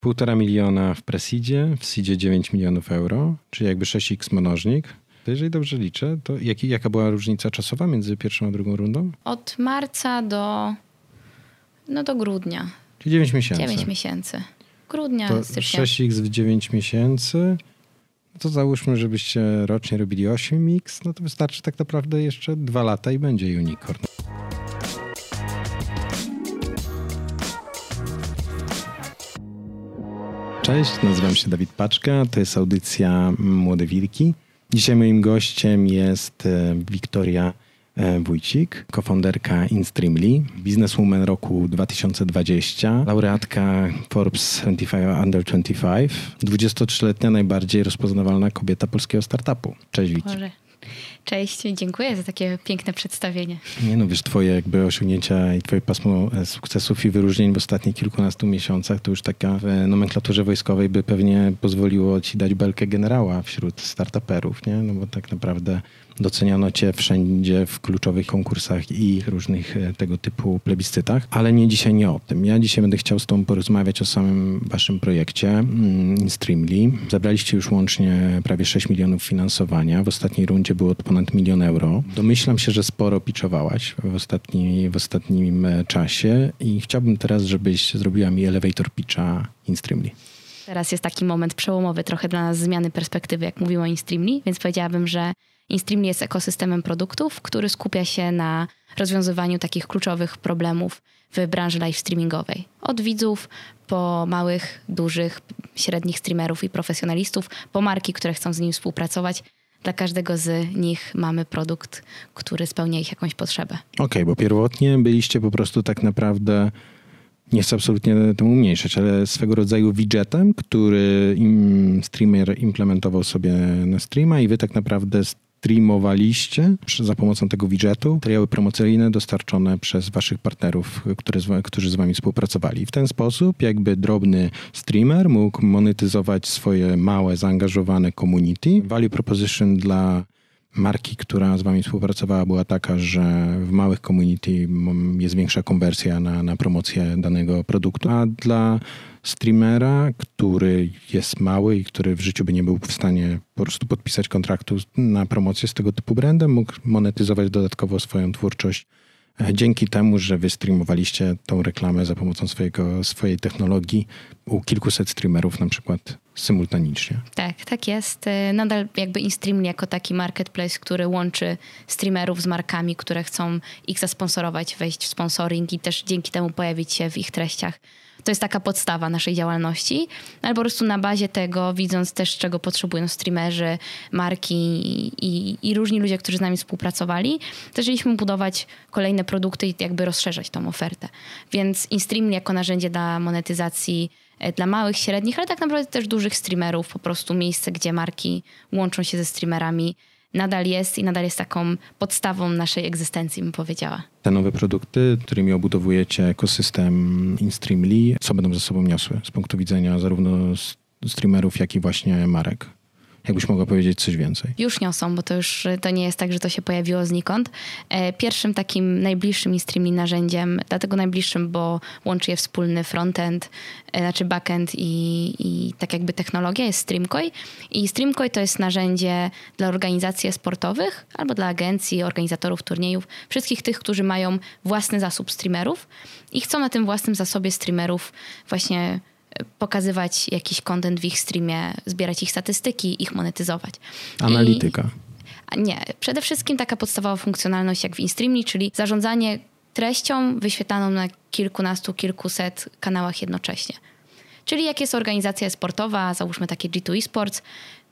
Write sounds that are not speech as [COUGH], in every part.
Półtora miliona w Presidzie, w Seedzie 9 milionów euro, czyli jakby 6x mnożnik. To jeżeli dobrze liczę, to jaki, jaka była różnica czasowa między pierwszą a drugą rundą? Od marca do, no do grudnia. Czyli 9 miesięcy. 9 miesięcy. Grudnia, To stycznia. 6x w 9 miesięcy. No to załóżmy, żebyście rocznie robili 8x, no to wystarczy tak naprawdę jeszcze dwa lata i będzie unicorn. Cześć, nazywam się Dawid Paczka, to jest audycja Młode Wilki. Dzisiaj moim gościem jest e, Wiktoria e, Wójcik, cofounderka InStreamly, bizneswoman roku 2020, laureatka Forbes 25 Under 25, 23-letnia najbardziej rozpoznawalna kobieta polskiego startupu. Cześć Wiki. Boże. Cześć, dziękuję za takie piękne przedstawienie. Nie no, wiesz, twoje jakby osiągnięcia i twoje pasmo e, sukcesów i wyróżnień w ostatnich kilkunastu miesiącach to już taka w nomenklaturze wojskowej by pewnie pozwoliło ci dać belkę generała wśród startuperów, nie? No bo tak naprawdę doceniano cię wszędzie w kluczowych konkursach i różnych e, tego typu plebiscytach, ale nie dzisiaj nie o tym. Ja dzisiaj będę chciał z tobą porozmawiać o samym waszym projekcie mm, InStreamly. Zabraliście już łącznie prawie 6 milionów finansowania. W ostatniej rundzie było to ponad milion euro. Domyślam się, że sporo pitchowałaś w, ostatni, w ostatnim e, czasie i chciałbym teraz, żebyś zrobiła mi elevator pitcha InStreamly. Teraz jest taki moment przełomowy trochę dla nas zmiany perspektywy, jak mówiła InStreamly, więc powiedziałabym, że InStreamly jest ekosystemem produktów, który skupia się na rozwiązywaniu takich kluczowych problemów w branży live streamingowej. Od widzów po małych, dużych, średnich streamerów i profesjonalistów, po marki, które chcą z nim współpracować. Dla każdego z nich mamy produkt, który spełnia ich jakąś potrzebę. Okej, okay, bo pierwotnie byliście po prostu tak naprawdę nie chcę absolutnie temu umniejszać, ale swego rodzaju widgetem, który im streamer implementował sobie na streama i wy tak naprawdę streamowaliście za pomocą tego widgetu materiały promocyjne dostarczone przez waszych partnerów, które, którzy z wami współpracowali. W ten sposób jakby drobny streamer mógł monetyzować swoje małe, zaangażowane community. Value proposition dla marki, która z wami współpracowała, była taka, że w małych community jest większa konwersja na, na promocję danego produktu, a dla streamera, który jest mały i który w życiu by nie był w stanie po prostu podpisać kontraktu na promocję z tego typu brandem, mógł monetyzować dodatkowo swoją twórczość dzięki temu, że wy streamowaliście tą reklamę za pomocą swojego, swojej technologii u kilkuset streamerów na przykład symultanicznie. Tak, tak jest. Nadal jakby InStream jako taki marketplace, który łączy streamerów z markami, które chcą ich zasponsorować, wejść w sponsoring i też dzięki temu pojawić się w ich treściach. To jest taka podstawa naszej działalności, ale po prostu na bazie tego, widząc też, czego potrzebują streamerzy, marki i, i, różni ludzie, którzy z nami współpracowali, zaczęliśmy budować kolejne produkty i jakby rozszerzać tą ofertę. Więc InStream jako narzędzie dla monetyzacji dla małych, średnich, ale tak naprawdę też dużych streamerów, po prostu miejsce, gdzie marki łączą się ze streamerami, nadal jest i nadal jest taką podstawą naszej egzystencji, bym powiedziała. Te nowe produkty, którymi obudowujecie ekosystem InStreamly, co będą ze sobą niosły z punktu widzenia zarówno streamerów, jak i właśnie marek? Jakbyś mogła powiedzieć coś więcej? Już niosą, bo to już to nie jest tak, że to się pojawiło znikąd. Pierwszym takim najbliższym InStreamly narzędziem, dlatego najbliższym, bo łączy je wspólny frontend, znaczy backend i, i tak jakby technologia jest Streamkoi. I Streamkoi to jest narzędzie dla organizacji sportowych albo dla agencji, organizatorów turniejów, wszystkich tych, którzy mają własny zasób streamerów i chcą na tym własnym zasobie streamerów właśnie pokazywać jakiś content w ich streamie, zbierać ich statystyki, ich monetyzować. Analityka. I, nie, przede wszystkim taka podstawowa funkcjonalność jak w InStreamly, czyli zarządzanie treścią wyświetlaną na kilkunastu, kilkuset kanałach jednocześnie. Czyli jak jest organizacja sportowa, załóżmy takie G2 Esports,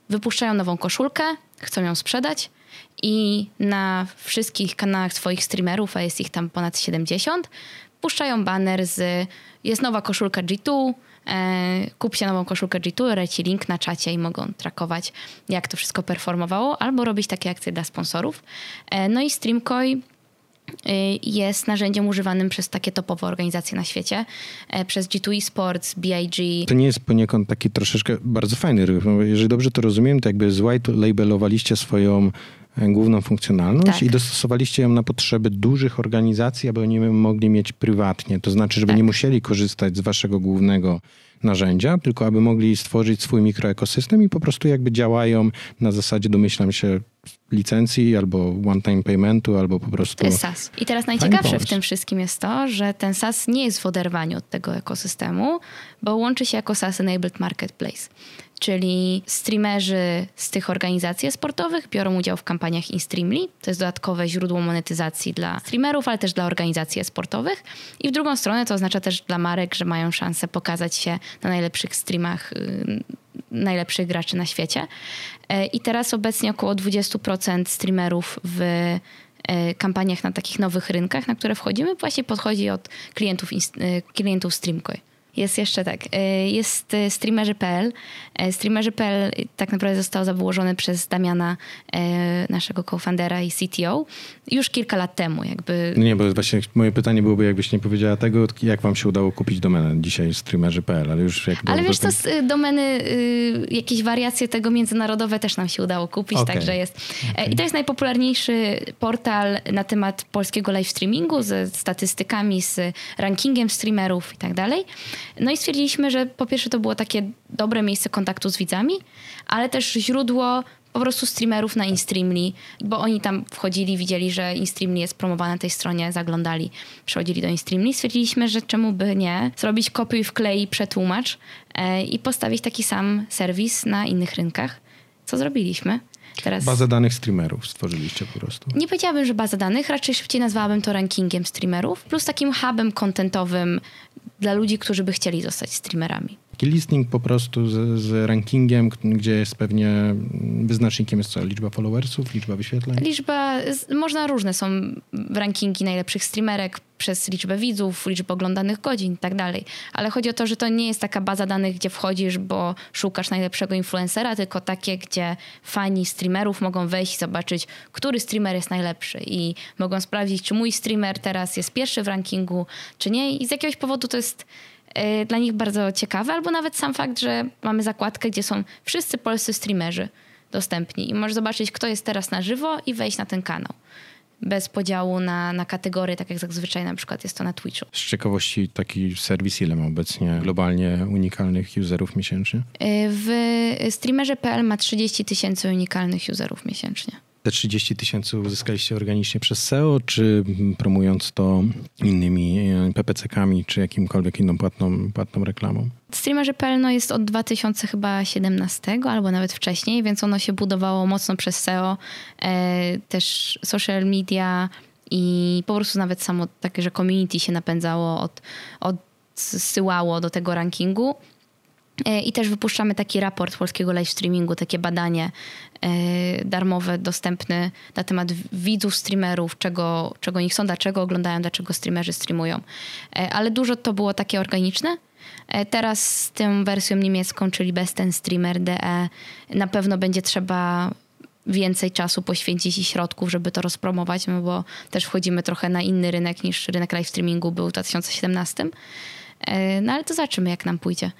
wypuszczają nową koszulkę, chcą ją sprzedać i na wszystkich kanałach swoich streamerów, a jest ich tam ponad 70, puszczają banner z jest nowa koszulka G2, e, kup się nową koszulkę G2, leci link na czacie i mogą trakować, jak to wszystko performowało, albo robić takie akcje dla sponsorów. E, no i Streamkoi jest narzędziem używanym przez takie topowe organizacje na świecie, e, przez G2 Esports, BIG. To nie jest poniekąd taki troszeczkę bardzo fajny ruch. Jeżeli dobrze to rozumiem, to jakby z white labelowaliście swoją główną funkcjonalność tak. i dostosowaliście ją na potrzeby dużych organizacji, aby oni mogli mieć prywatnie. To znaczy, żeby tak. nie musieli korzystać z waszego głównego narzędzia, tylko aby mogli stworzyć swój mikroekosystem i po prostu jakby działają na zasadzie, domyślam się, licencji albo one-time paymentu, albo po prostu... To jest SaaS. I teraz najciekawsze w tym wszystkim jest to, że ten SaaS nie jest w oderwaniu od tego ekosystemu, bo łączy się jako SaaS-enabled marketplace. Czyli streamerzy z tych organizacji sportowych biorą udział w kampaniach InStreamly. To jest dodatkowe źródło monetyzacji dla streamerów, ale też dla organizacji sportowych. I w drugą stronę to oznacza też dla marek, że mają szansę pokazać się na najlepszych streamach najlepszych graczy na świecie. E, I teraz obecnie około 20% streamerów w e, kampaniach na takich nowych rynkach, na które wchodzimy, właśnie podchodzi od klientów, e, klientów Streamcoin. Jest jeszcze tak, y, jest y, streamerzy.pl. Y, streamerzy.pl tak naprawdę został założony przez Damiana, naszego co-foundera i CTO, już kilka lat temu. Jakby... Nie, bo właśnie moje pytanie byłoby, jakbyś nie powiedziała tego, jak wam się udało kupić domenę dzisiaj streamerzy.pl, ale już jakby... Ale wiesz co, domeny, jakieś wariacje tego międzynarodowe też nam się udało kupić, okay. także jest. Okay. I to jest najpopularniejszy portal na temat polskiego live streamingu ze statystykami, z rankingiem streamerów i tak dalej. No i stwierdziliśmy, że po pierwsze to było takie dobre miejsce kontaktu z widzami, ale też źródło po prostu streamerów na InStreamly, bo oni tam wchodzili, widzieli, że InStreamly jest promowany na tej stronie, zaglądali, przychodzili do InStreamly. Stwierdziliśmy, że czemu by nie zrobić kopiuj, wklej, przetłumacz e, i postawić taki sam serwis na innych rynkach, co zrobiliśmy. Teraz... Bazę danych streamerów stworzyliście po prostu. Nie powiedziałabym, że baza danych, raczej szybciej nazwałabym to rankingiem streamerów, plus takim hubem contentowym dla ludzi, którzy by chcieli zostać streamerami. Taki listing po prostu z, z, rankingiem, gdzie jest pewnie wyznacznikiem jest co? Liczba followersów, liczba wyświetleń? Liczba, można różne są rankingi najlepszych streamerek przez liczbę widzów, liczbę oglądanych godzin i tak dalej. Ale chodzi o to, że to nie jest taka baza danych, gdzie wchodzisz, bo szukasz najlepszego influencera, tylko takie, gdzie fani streamerów mogą wejść i zobaczyć, który streamer jest najlepszy i mogą sprawdzić, czy mój streamer teraz jest pierwszy w rankingu, czy nie. I z jakiegoś powodu to jest Y, dla nich bardzo ciekawe, albo nawet sam fakt, że mamy zakładkę, gdzie są wszyscy polscy streamerzy dostępni i możesz zobaczyć, kto jest teraz na żywo i wejść na ten kanał. Bez podziału na, na kategorie, tak jak zazwyczaj na przykład jest to na Twitchu. Z ciekawości taki serwis ile ma obecnie globalnie unikalnych userów miesięcznie? Y, w streamerze.pl ma 30 tysięcy unikalnych userów miesięcznie. Te 30 tysięcy uzyskaliście organicznie przez SEO, czy promując to innymi e, PPC-kami, czy jakimkolwiek inną płatną, płatną reklamą? Streamerze.pl no jest od 2017 albo nawet wcześniej, więc ono się budowało mocno przez SEO, e, też social media i po prostu nawet samo takie, że community się napędzało, od, odsyłało do tego rankingu. E, I też wypuszczamy taki raport polskiego live streamingu, takie badanie e, darmowe, dostępne na temat widzów streamerów, czego, czego nich są, dlaczego oglądają, dlaczego streamerzy streamują. E, ale dużo to było takie organiczne. Teraz z tą wersją niemiecką, czyli Besten Streamer DE, na pewno będzie trzeba więcej czasu poświęcić i środków, żeby to rozpromować, no bo też wchodzimy trochę na inny rynek niż rynek live streamingu był w 2017. No ale to zobaczymy, jak nam pójdzie.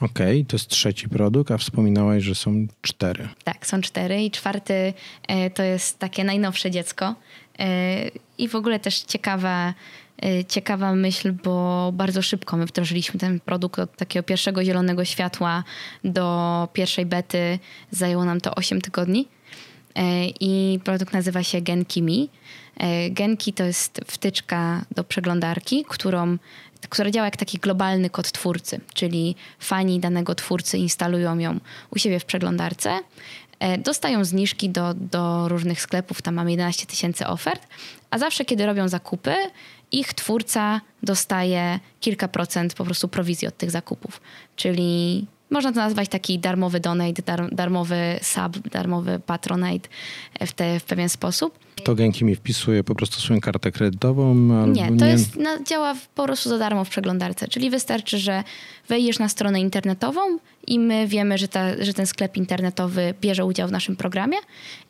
Okej, okay, to jest trzeci produkt, a wspominałaś, że są cztery. Tak, są cztery i czwarty e, to jest takie najnowsze dziecko. E, I w ogóle też ciekawa, e, ciekawa myśl, bo bardzo szybko my wdrożyliśmy ten produkt od takiego pierwszego zielonego światła do pierwszej bety. Zajęło nam to 8 tygodni. I produkt nazywa się Genki Mi. Genki to jest wtyczka do przeglądarki, którą która działa jak taki globalny kod twórcy, czyli fani danego twórcy instalują ją u siebie w przeglądarce, e, dostają zniżki do, do różnych sklepów, tam mamy 11 tysięcy ofert, a zawsze kiedy robią zakupy, ich twórca dostaje kilka procent po prostu prowizji od tych zakupów. Czyli można to nazwać taki darmowy donate, dar, darmowy sub, darmowy patronate w, te, w pewien sposób. To Genki mi wpisuje po prostu swoją kartę kredytową? nie, to nie... Jest, no, działa po prostu za darmo w przeglądarce. Czyli wystarczy, że wejdziesz na stronę internetową i my wiemy, że, ta, że ten sklep internetowy bierze udział w naszym programie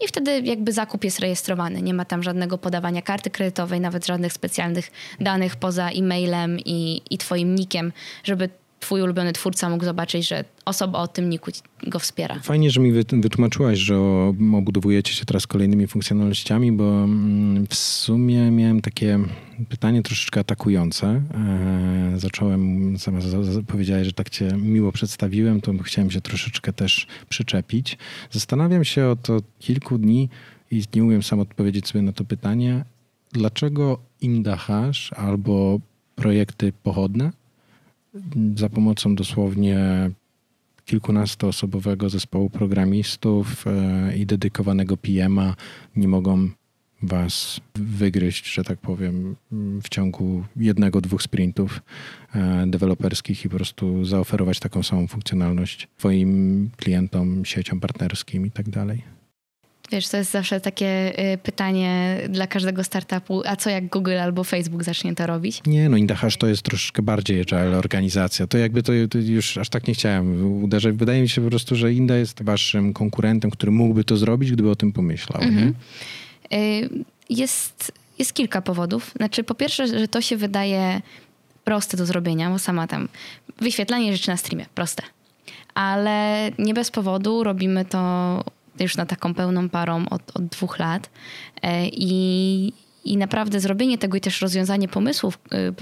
i wtedy jakby zakup jest rejestrowany. Nie ma tam żadnego podawania karty kredytowej, nawet żadnych specjalnych danych poza e-mailem i, i twoim nikiem, żeby twój ulubiony twórca mógł zobaczyć, że osoba o tym niku go wspiera. Fajnie, że mi wytłumaczyłaś, że obudowujecie się teraz kolejnymi funkcjonalnościami, bo mm, w sumie miałem takie pytanie troszeczkę atakujące. E, zacząłem, sama powiedziałeś, że tak cię miło przedstawiłem, to chciałem się troszeczkę też przyczepić. Zastanawiam się od, od kilku dni i nie umiem sam odpowiedzieć sobie na to pytanie, dlaczego Indahash albo projekty pochodne za pomocą dosłownie kilkunastoosobowego zespołu programistów e, i dedykowanego PM-a nie mogą was wygryźć, że tak powiem, w ciągu jednego, dwóch sprintów e, deweloperskich i po prostu zaoferować taką samą funkcjonalność swoim klientom, sieciom partnerskim i tak dalej. Wiesz, to jest zawsze takie y, pytanie dla każdego startupu, a co jak Google albo Facebook zacznie to robić? Nie, no Indahash to jest troszeczkę bardziej agile organizacja. To jakby to, to, już aż tak nie chciałem uderzać. Wydaje mi się po prostu, że Inda jest waszym konkurentem, który mógłby to zrobić, gdyby o tym pomyślał. Mhm. Y, jest, jest kilka powodów. Znaczy, po pierwsze, że to się wydaje proste do zrobienia, bo sama tam wyświetlanie rzeczy na streamie, proste. Ale nie bez powodu robimy to już na taką pełną parą od, od dwóch lat. E, I, i naprawdę zrobienie tego i też rozwiązanie pomysłów,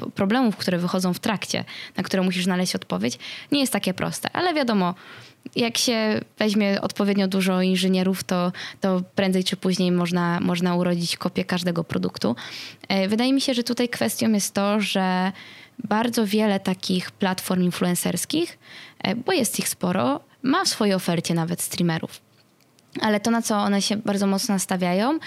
y, problemów, które wychodzą w trakcie, na które musisz znaleźć odpowiedź, nie jest takie proste. Ale wiadomo, jak się weźmie odpowiednio dużo inżynierów, to, to prędzej czy później można, można urodzić kopię każdego produktu. E, wydaje mi się, że tutaj kwestią jest to, że bardzo wiele takich platform influencerskich, e, bo jest ich sporo, ma w swojej ofercie nawet streamerów. Ale to, na co one się bardzo mocno nastawiają,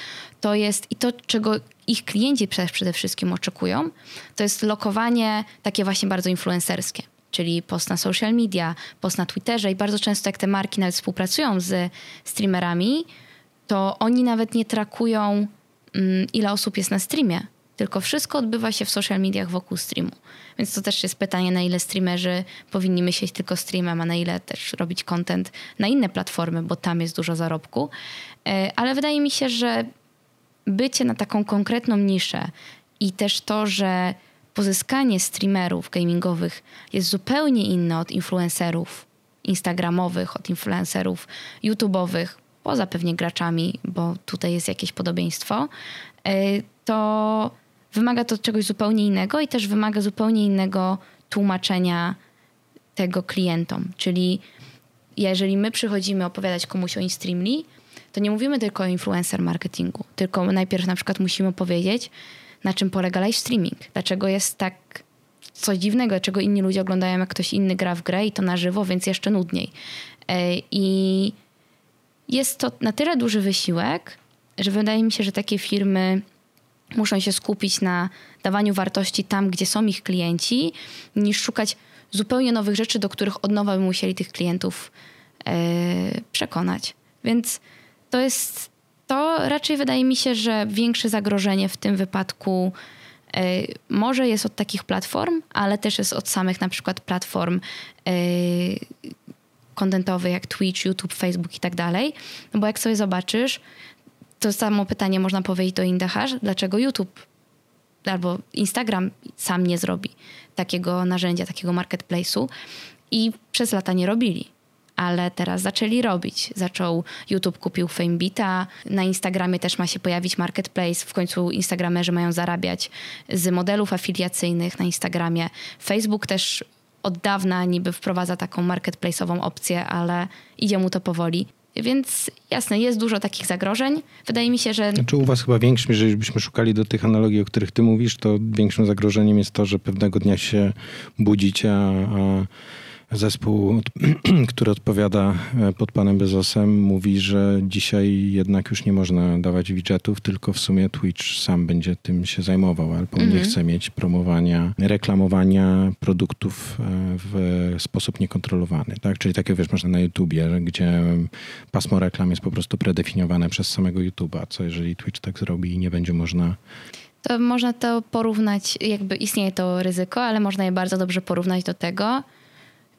to jest i to, czego ich klienci przede wszystkim oczekują, to jest lokowanie takie właśnie bardzo influencerskie. Czyli post na social media, post na Twitterze i bardzo często jak te marki nawet współpracują z streamerami, to oni nawet nie trakują, mm, ile osób jest na streamie tylko wszystko odbywa się w social mediach wokół streamu. Więc to też jest pytanie, na ile streamerzy powinni myśleć tylko streamem, a na ile też robić content na inne platformy, bo tam jest dużo zarobku. E, ale wydaje mi się, że bycie na taką konkretną niszę i też to, że pozyskanie streamerów gamingowych jest zupełnie inne od influencerów instagramowych, od influencerów YouTube'owych, poza pewnie graczami, bo tutaj jest jakieś podobieństwo, e, to wymaga to czegoś zupełnie innego i też wymaga zupełnie innego tłumaczenia tego klientom. Czyli jeżeli my przychodzimy opowiadać komuś o InStreamly, to nie mówimy tylko o influencer marketingu, tylko najpierw na przykład musimy powiedzieć, na czym polega live streaming, dlaczego jest tak coś dziwnego, dlaczego inni ludzie oglądają, jak ktoś inny gra w grę i to na żywo, więc jeszcze nudniej. E, I jest to na tyle duży wysiłek, że wydaje mi się, że takie firmy muszą się skupić na dawaniu wartości tam, gdzie są ich klienci, niż szukać zupełnie nowych rzeczy, do których od nowa by musieli tych klientów yy, przekonać. Więc to jest to raczej wydaje mi się, że większe zagrożenie w tym wypadku yy, może jest od takich platform, ale też jest od samych na przykład platform yy, kontentowych jak Twitch, YouTube, Facebook i tak dalej. No bo jak sobie zobaczysz, to samo pytanie można powiedzieć do Indahash, dlaczego YouTube albo Instagram sam nie zrobi takiego narzędzia, takiego marketplace'u i przez lata nie robili. Ale teraz zaczęli robić. Zaczął YouTube, kupił Famebita. Na Instagramie też ma się pojawić marketplace. W końcu Instagramerzy mają zarabiać z modelów afiliacyjnych na Instagramie. Facebook też od dawna niby wprowadza taką marketplace'ową opcję, ale idzie mu to powoli. Więc jasne, jest dużo takich zagrożeń. Wydaje mi się, że. Znaczy u Was chyba większym, jeżeli byśmy szukali do tych analogii, o których Ty mówisz, to większym zagrożeniem jest to, że pewnego dnia się budzicie, a Zespół, [CLEARS THROAT] który odpowiada e, pod panem Bezosem, mówi, że dzisiaj jednak już nie można dawać widgetów, tylko w sumie Twitch sam będzie tym się zajmował, albo mm -hmm. nie chce mieć promowania, reklamowania produktów e, w sposób niekontrolowany. Tak? Czyli takie wiesz, można na YouTubie, gdzie pasmo reklam jest po prostu predefiniowane przez samego YouTube'a, co jeżeli Twitch tak zrobi i nie będzie można to można to porównać, jakby istnieje to ryzyko, ale można je bardzo dobrze porównać do tego,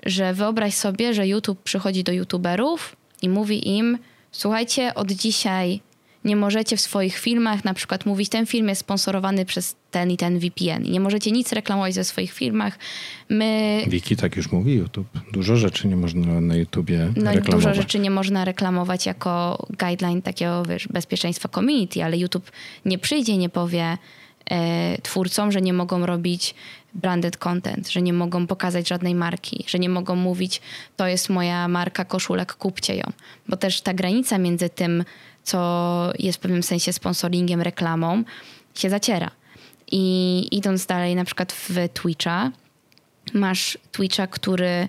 że wyobraź sobie, że YouTube przychodzi do YouTuberów i mówi im: Słuchajcie, od dzisiaj Nie możecie w swoich filmach na przykład mówić, ten film jest sponsorowany przez ten i ten VPN. Nie możecie nic reklamować ze swoich filmach. My... Wiki tak już mówi YouTube. Dużo rzeczy nie można na YouTubie no, reklamować. Dużo rzeczy nie można reklamować jako guideline takiego wiesz, bezpieczeństwa community, ale YouTube nie przyjdzie, nie powie e, twórcom, że nie mogą robić branded content, że nie mogą pokazać żadnej marki, że nie mogą mówić, to jest moja marka koszulek, kupcie ją. Bo też ta granica między tym, co jest w pewnym sensie sponsoringiem, reklamą, się zaciera. I idąc dalej, na przykład w Twitcha, masz Twitcha, który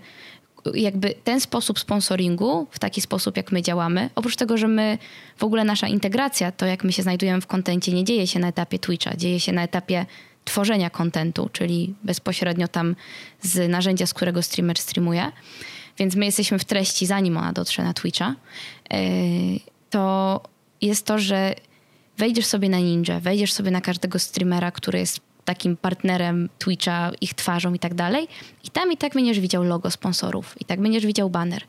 jakby ten sposób sponsoringu, w taki sposób jak my działamy, oprócz tego, że my w ogóle nasza integracja, to jak my się znajdujemy w kontencie, nie dzieje się na etapie Twitcha, dzieje się na etapie tworzenia kontentu, czyli bezpośrednio tam z narzędzia, z którego streamer streamuje. Więc my jesteśmy w treści, zanim ona dotrze na Twitcha. E, to jest to, że wejdziesz sobie na Ninja, wejdziesz sobie na każdego streamera, który jest takim partnerem Twitcha, ich twarzą i tak dalej. I tam i tak będziesz widział logo sponsorów, i tak będziesz widział banner.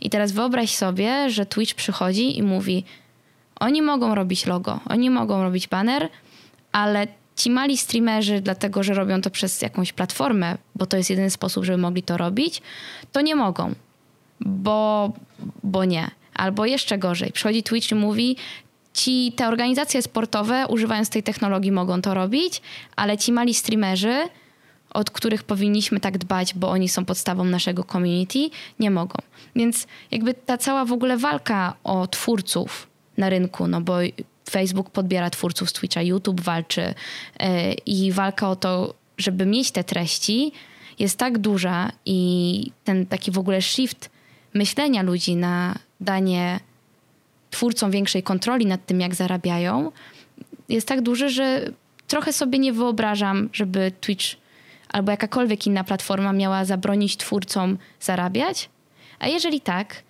I teraz wyobraź sobie, że Twitch przychodzi i mówi: Oni mogą robić logo, oni mogą robić banner, ale ci mali streamerzy, dlatego że robią to przez jakąś platformę, bo to jest jedyny sposób, żeby mogli to robić, to nie mogą, bo, bo nie. Albo jeszcze gorzej, przychodzi Twitch i mówi, ci te organizacje sportowe używając tej technologii mogą to robić, ale ci mali streamerzy, od których powinniśmy tak dbać, bo oni są podstawą naszego community, nie mogą. Więc jakby ta cała w ogóle walka o twórców na rynku, no bo Facebook podbiera twórców z Twitcha, YouTube walczy e, i walka o to, żeby mieć te treści jest tak duża i ten taki w ogóle shift myślenia ludzi na danie twórcom większej kontroli nad tym, jak zarabiają, jest tak duży, że trochę sobie nie wyobrażam, żeby Twitch albo jakakolwiek inna platforma miała zabronić twórcom zarabiać. A jeżeli tak,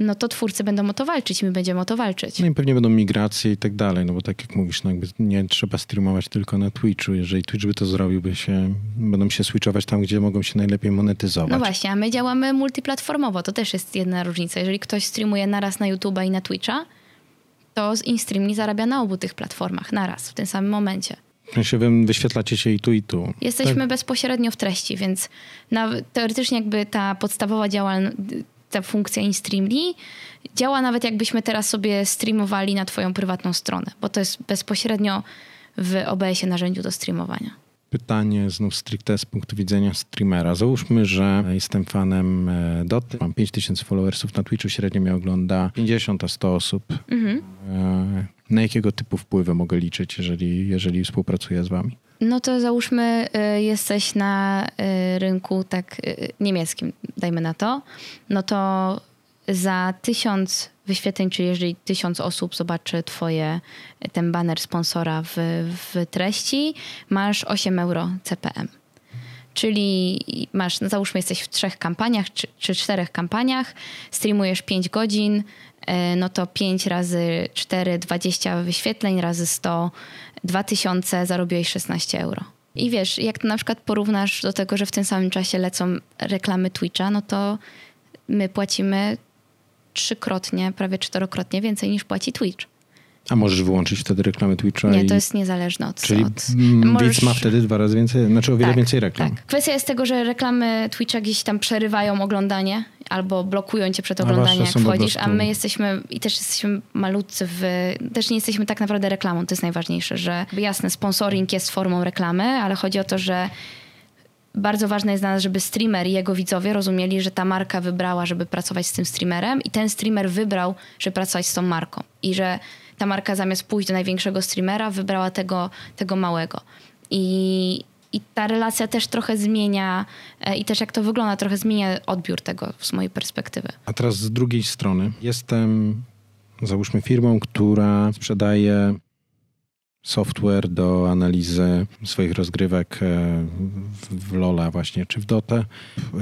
no to twórcy będą o to walczyć, my będziemy o to walczyć. No i pewnie będą migracje i tak dalej, no bo tak jak mówisz, no nie trzeba streamować tylko na Twitchu. Jeżeli Twitch by to zrobił, by się, będą się switchować tam, gdzie mogą się najlepiej monetyzować. No właśnie, a my działamy multiplatformowo, to też jest jedna różnica. Jeżeli ktoś streamuje naraz na YouTube'a i na Twitcha, to z InStreamly zarabia na obu tych platformach naraz, w tym samym momencie. Wy wyświetlacie się i tu, i tu. Jesteśmy tak? bezpośrednio w treści, więc teoretycznie jakby ta podstawowa działalność ta funkcja InStreamly działa nawet jakbyśmy teraz sobie streamowali na twoją prywatną stronę, bo to jest bezpośrednio w OBS-ie narzędziu do streamowania. Pytanie znów stricte z punktu widzenia streamera. Załóżmy, że jestem fanem e, Doty, mam 5000 followersów na Twitchu, średnio mnie ogląda 50 a 100 osób. Mhm. E, na jakiego typu wpływy mogę liczyć, jeżeli, jeżeli współpracuję z wami? No to załóżmy, y, jesteś na y, rynku tak y, niemieckim, dajmy na to, no to za tysiąc wyświetleń, czyli jeżeli tysiąc osób zobaczy twoje, ten banner sponsora w, w treści, masz 8 euro CPM. Czyli masz, no załóżmy, jesteś w trzech kampaniach czy, czy czterech kampaniach, streamujesz 5 godzin, no to 5 razy 4, 20 wyświetleń, razy 100 2000 zarobiłeś 16 euro. I wiesz, jak to na przykład porównasz do tego, że w tym samym czasie lecą reklamy Twitcha, no to my płacimy trzykrotnie, prawie czterokrotnie więcej niż płaci Twitch. A możesz wyłączyć wtedy reklamy Twitcha? Nie, i... to jest niezależne od... Czyli od... możesz... ma wtedy dwa razy więcej, znaczy o wiele tak, więcej reklam. Tak. Kwestia jest tego, że reklamy Twitcha gdzieś tam przerywają oglądanie albo blokują cię przed oglądaniem, jak wchodzisz, a my jesteśmy i też jesteśmy malutcy w... Też nie jesteśmy tak naprawdę reklamą, to jest najważniejsze, że jasne, sponsoring jest formą reklamy, ale chodzi o to, że bardzo ważne jest dla nas, żeby streamer i jego widzowie rozumieli, że ta marka wybrała, żeby pracować z tym streamerem i ten streamer wybrał, żeby pracować z tą marką. I że ta marka zamiast pójść do największego streamera, wybrała tego, tego małego. I, i ta relacja też trochę zmienia e, i też jak to wygląda, trochę zmienia odbiór tego z mojej perspektywy. A teraz z drugiej strony. Jestem, załóżmy, firmą, która sprzedaje software do analizy swoich rozgrywek e, w Lola właśnie, czy w Dotę.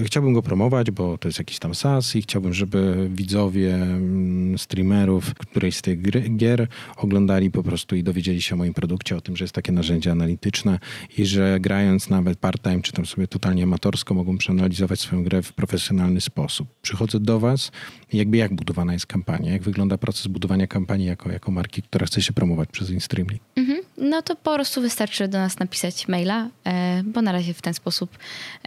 Chciałbym go promować, bo to jest jakiś tam SaaS i chciałbym, żeby widzowie mm, streamerów którejś z tych gier oglądali po prostu i dowiedzieli się o moim produkcie, o tym, że jest takie narzędzie analityczne i że grając nawet part-time, czy tam sobie totalnie amatorsko mogą przeanalizować swoją grę w profesjonalny sposób. Przychodzę do was jakby jak budowana jest kampania, jak wygląda proces budowania kampanii jako, jako marki, która chce się promować przez InStreamly. Mhm. No to po prostu wystarczy do nas napisać maila, e, bo na razie w ten sposób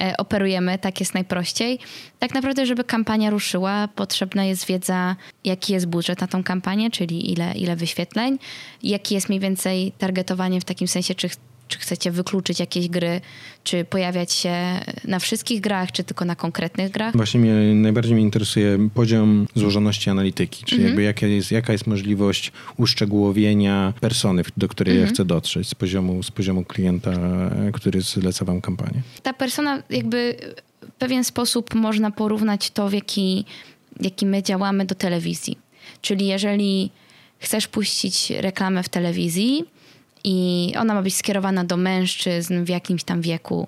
e, operujemy, tak jest najprościej. Tak naprawdę, żeby kampania ruszyła, potrzebna jest wiedza, jaki jest budżet na tą kampanię, czyli ile, ile wyświetleń, jaki jest mniej więcej targetowanie w takim sensie, czy czy chcecie wykluczyć jakieś gry, czy pojawiać się na wszystkich grach, czy tylko na konkretnych grach? Właśnie mnie, najbardziej mnie interesuje poziom złożoności analityki, czyli mhm. jakby jaka jest, jaka jest możliwość uszczegółowienia persony, do której mhm. ja chcę dotrzeć z poziomu, z poziomu klienta, który zleca wam kampanię. Ta persona jakby w pewien sposób można porównać to, w jaki, jaki my działamy do telewizji. Czyli jeżeli chcesz puścić reklamę w telewizji, i ona ma być skierowana do mężczyzn w jakimś tam wieku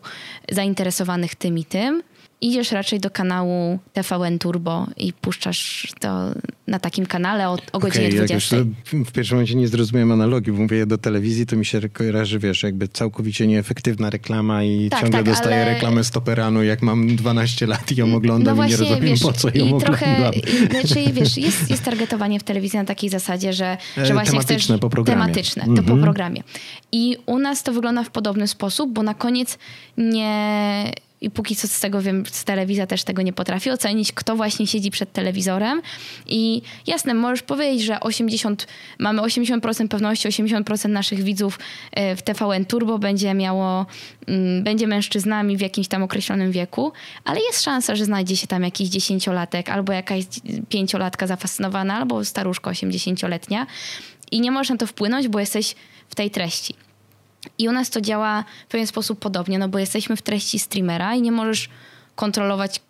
zainteresowanych tym i tym idziesz raczej do kanału TVN Turbo i puszczasz to na takim kanale o, o godzinie okay, 20. w pierwszym momencie nie zrozumiałem analogii, bo mówię do telewizji, to mi się kojarzy, wiesz, jakby całkowicie nieefektywna reklama i tak, ciągle tak, dostaję ale... reklamę stoperanu, jak mam 12 lat i ją no oglądam no i nie rozumiem wiesz, po co ją i trochę, Znaczy, wiesz, jest, jest targetowanie w telewizji na takiej zasadzie, że, że e, właśnie tematyczne chcesz... po programie. Tematyczne, to po mhm. programie. I u nas to wygląda w podobny sposób, bo na koniec nie i póki co z tego wiem, z telewizja też tego nie potrafi ocenić, kto właśnie siedzi przed telewizorem. I jasne, możesz powiedzieć, że 80, mamy 80% pewności, 80% naszych widzów e, w TVN Turbo będzie miało, mm, będzie mężczyznami w jakimś tam określonym wieku, ale jest szansa, że znajdzie się tam jakiś dziesięciolatek albo jakaś pięciolatka zafascynowana, albo staruszka 80-letnia. I nie można to wpłynąć, bo jesteś w tej treści. I u nas to działa w pewien sposób podobnie, no bo jesteśmy w treści streamera i nie możesz kontrolować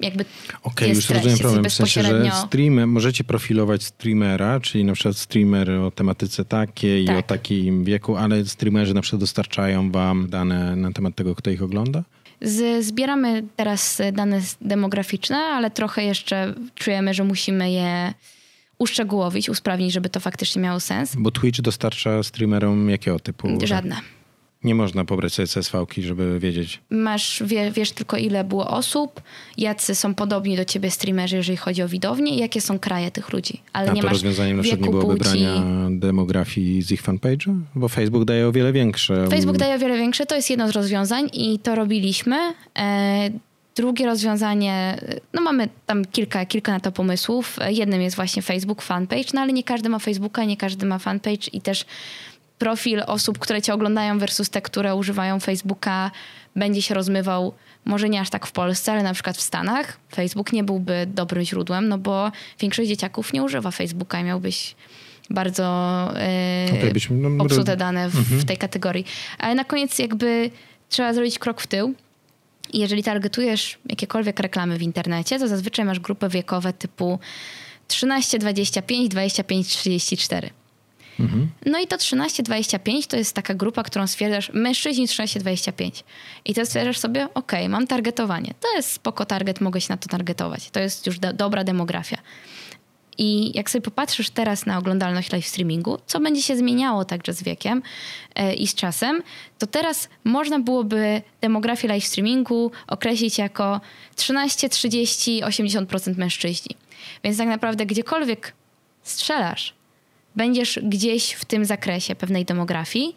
jakby Okej, okay, już rozumiem problem. W sensie, że streamer, możecie profilować streamera, czyli na przykład streamer o tematyce takiej tak. i o takim wieku, ale streamerzy na przykład dostarczają wam dane na temat tego, kto ich ogląda? Z, zbieramy teraz dane demograficzne, ale trochę jeszcze czujemy, że musimy je uszczegółowić, usprawnić, żeby to faktycznie miało sens. Bo Twitch dostarcza streamerom jakiego typu? Żadne. Nie można pobrać sobie CSV-ki, żeby wiedzieć. Masz, wie, wiesz tylko ile było osób, jacy są podobni do ciebie streamerzy, jeżeli chodzi o widownię i jakie są kraje tych ludzi. Ale A nie to masz rozwiązaniem na przykład nie byłoby płci. brania demografii z ich fanpage'a? Bo Facebook daje o wiele większe. Facebook daje o wiele większe, to jest jedno z rozwiązań i to robiliśmy. E Drugie rozwiązanie, no mamy tam kilka, kilka na to pomysłów. Jednym jest właśnie Facebook fanpage, no ale nie każdy ma Facebooka, nie każdy ma fanpage i też profil osób, które cię oglądają versus te, które używają Facebooka będzie się rozmywał może nie aż tak w Polsce, ale na przykład w Stanach. Facebook nie byłby dobrym źródłem, no bo większość dzieciaków nie używa Facebooka i miałbyś bardzo yy, być, no, dane w, mhm. w tej kategorii. Ale na koniec jakby trzeba zrobić krok w tył i jeżeli targetujesz jakiekolwiek reklamy w internecie, to zazwyczaj masz grupy wiekowe typu 13, 25, 25, 34. Mhm. No i to 13-25 to jest taka grupa, którą stwierdzasz, mężczyźni 13-25. I to stwierdzasz sobie, ok, mam targetowanie. To jest spoko target, mogę się na to targetować. To jest już do, dobra demografia. I jak sobie popatrzysz teraz na oglądalność live streamingu, co będzie się zmieniało także z wiekiem e, i z czasem, to teraz można byłoby demografię live streamingu określić jako 13, 30, 80% mężczyźni. Więc tak naprawdę gdziekolwiek strzelasz, będziesz gdzieś w tym zakresie pewnej demografii.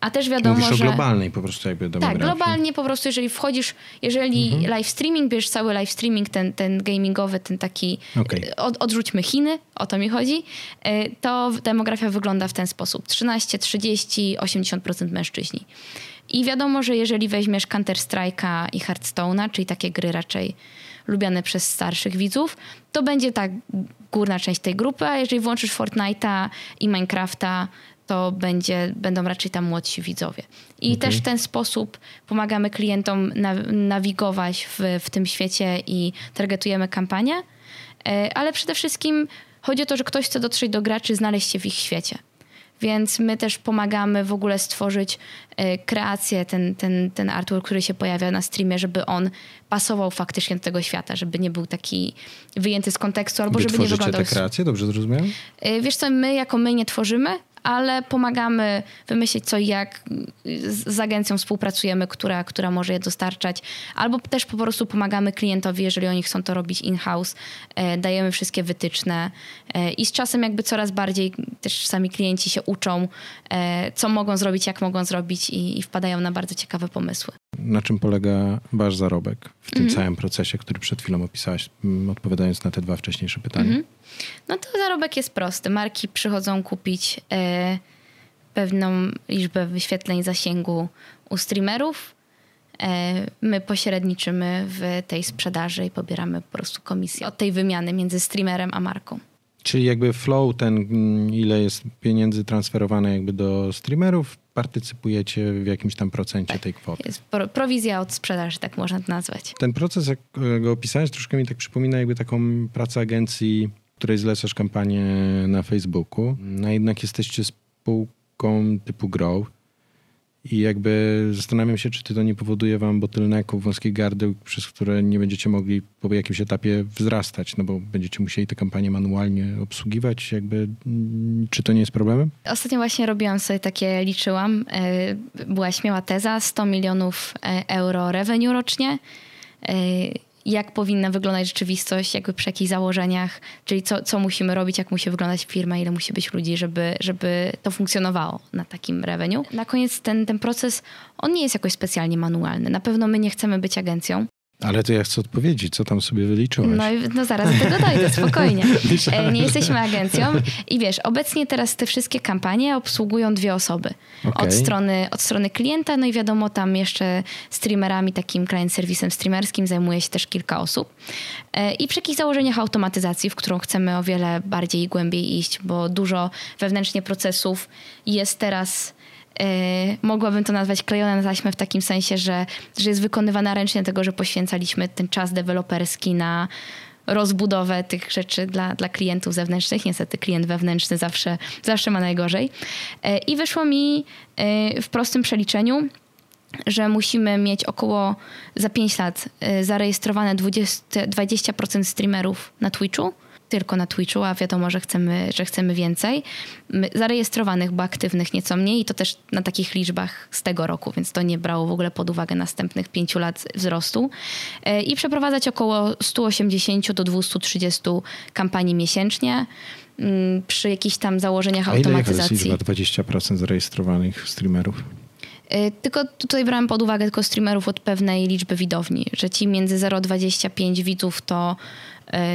A też wiadomo, Mówisz że... o globalnej po prostu jakby demografii. Tak, globalnie po prostu, jeżeli wchodzisz, jeżeli mhm. live streaming, bierzesz cały live streaming, ten, ten gamingowy, ten taki, okay. od, odrzućmy Chiny, o to mi chodzi, e, to demografia wygląda w ten sposób. 13, 30, 80% mężczyźni. I wiadomo, że jeżeli weźmiesz Counter-Strike'a i Hearthstone'a, czyli takie gry raczej lubiane przez starszych widzów, to będzie ta górna część tej grupy, a jeżeli włączysz Fortnite'a i Minecrafta, to będzie, będą raczej tam młodsi widzowie. I okay. też w ten sposób pomagamy klientom nawigować w, w tym świecie i targetujemy kampanię, e, ale przede wszystkim chodzi o to, że ktoś chce dotrzeć do graczy, znaleźć się w ich świecie. Więc my też pomagamy w ogóle stworzyć e, kreację, ten, ten, ten artwork, który się pojawia na streamie, żeby on pasował faktycznie do tego świata, żeby nie był taki wyjęty z kontekstu albo Wy żeby nie wyglądał... te kreacje, dobrze zrozumiałem? E, Wiesz co, my jako my nie tworzymy, ale pomagamy wymyślić co i jak. Z, agencją współpracujemy, która, która może je dostarczać, albo też po prostu pomagamy klientowi, jeżeli oni chcą to robić in-house. E, dajemy wszystkie wytyczne e, i z czasem jakby coraz bardziej też sami klienci się uczą, e, co mogą zrobić, jak mogą zrobić i, i wpadają na bardzo ciekawe pomysły. Na czym polega wasz zarobek w tym całym procesie, który przed chwilą opisałaś, odpowiadając na te dwa wcześniejsze pytania? No to zarobek jest prosty. Marki przychodzą kupić e, pewną liczbę wyświetleń zasięgu u streamerów. E, my pośredniczymy w tej sprzedaży i pobieramy po prostu komisję od tej wymiany między streamerem a marką. Czyli jakby flow ten, mm, ile jest pieniędzy transferowane jakby do streamerów, partycypujecie w jakimś tam procencie tej kwoty. Jest pro, prowizja od sprzedaży, tak można to nazwać. Ten proces, jak go opisałeś, troszkę mi tak przypomina jakby taką pracę agencji, której zlecasz kampanię na Facebooku. No jednak jesteście spółką typu Grow i jakby zastanawiam się, czy to nie powoduje wam bottlenecków, wąskich gardeł, przez które nie będziecie mogli po jakimś etapie wzrastać, no bo będziecie musieli te kampanie manualnie obsługiwać. Jakby, mm, czy to nie jest problemem? Ostatnio właśnie robiłam sobie takie, liczyłam, e, była śmiała teza, 100 milionów e, euro revenue rocznie. Jak powinna wyglądać rzeczywistość, jakby przy jakich założeniach, czyli co, co musimy robić, jak musi wyglądać firma, ile musi być ludzi, żeby, żeby to funkcjonowało na takim revenue. Na koniec ten, ten proces, on nie jest jakoś specjalnie manualny. Na pewno my nie chcemy być agencją, Ale to ja chcę odpowiedzieć, co tam sobie wyliczyłaś. no, no zaraz do tego dojdę, [LAUGHS] spokojnie. [LAUGHS] E, Nie jesteśmy agencją i wiesz, obecnie teraz te wszystkie kampanie obsługują dwie osoby. Okej. Od, strony, od strony klienta, no i wiadomo, tam jeszcze streamerami, takim client serwisem streamerskim zajmuje się też kilka osób. E, I przy jakich założeniach automatyzacji, w którą chcemy o wiele bardziej i głębiej iść, bo dużo wewnętrznie procesów jest teraz mogłabym to nazwać klejone na taśmę w takim sensie, że, że jest wykonywana ręcznie, dlatego że poświęcaliśmy ten czas deweloperski na rozbudowę tych rzeczy dla, dla klientów zewnętrznych. Niestety klient wewnętrzny zawsze, zawsze ma najgorzej. E, I wyszło mi e, w prostym przeliczeniu, że musimy mieć około za 5 lat zarejestrowane 20, 20% streamerów na Twitchu. Tylko na Twitchu, a wiadomo, że chcemy, że chcemy więcej. Zarejestrowanych, bo aktywnych nieco mniej i to też na takich liczbach z tego roku, więc to nie brało w ogóle pod uwagę następnych pięciu lat wzrostu. E, I przeprowadzać około 180 do 230 kampanii miesięcznie mm, przy jakichś tam założeniach A ile automatyzacji. liczba 20% zarejestrowanych streamerów? Y, Tylko tutaj brałem pod uwagę tylko streamerów od pewnej liczby widowni, że ci między 0,25 widzów to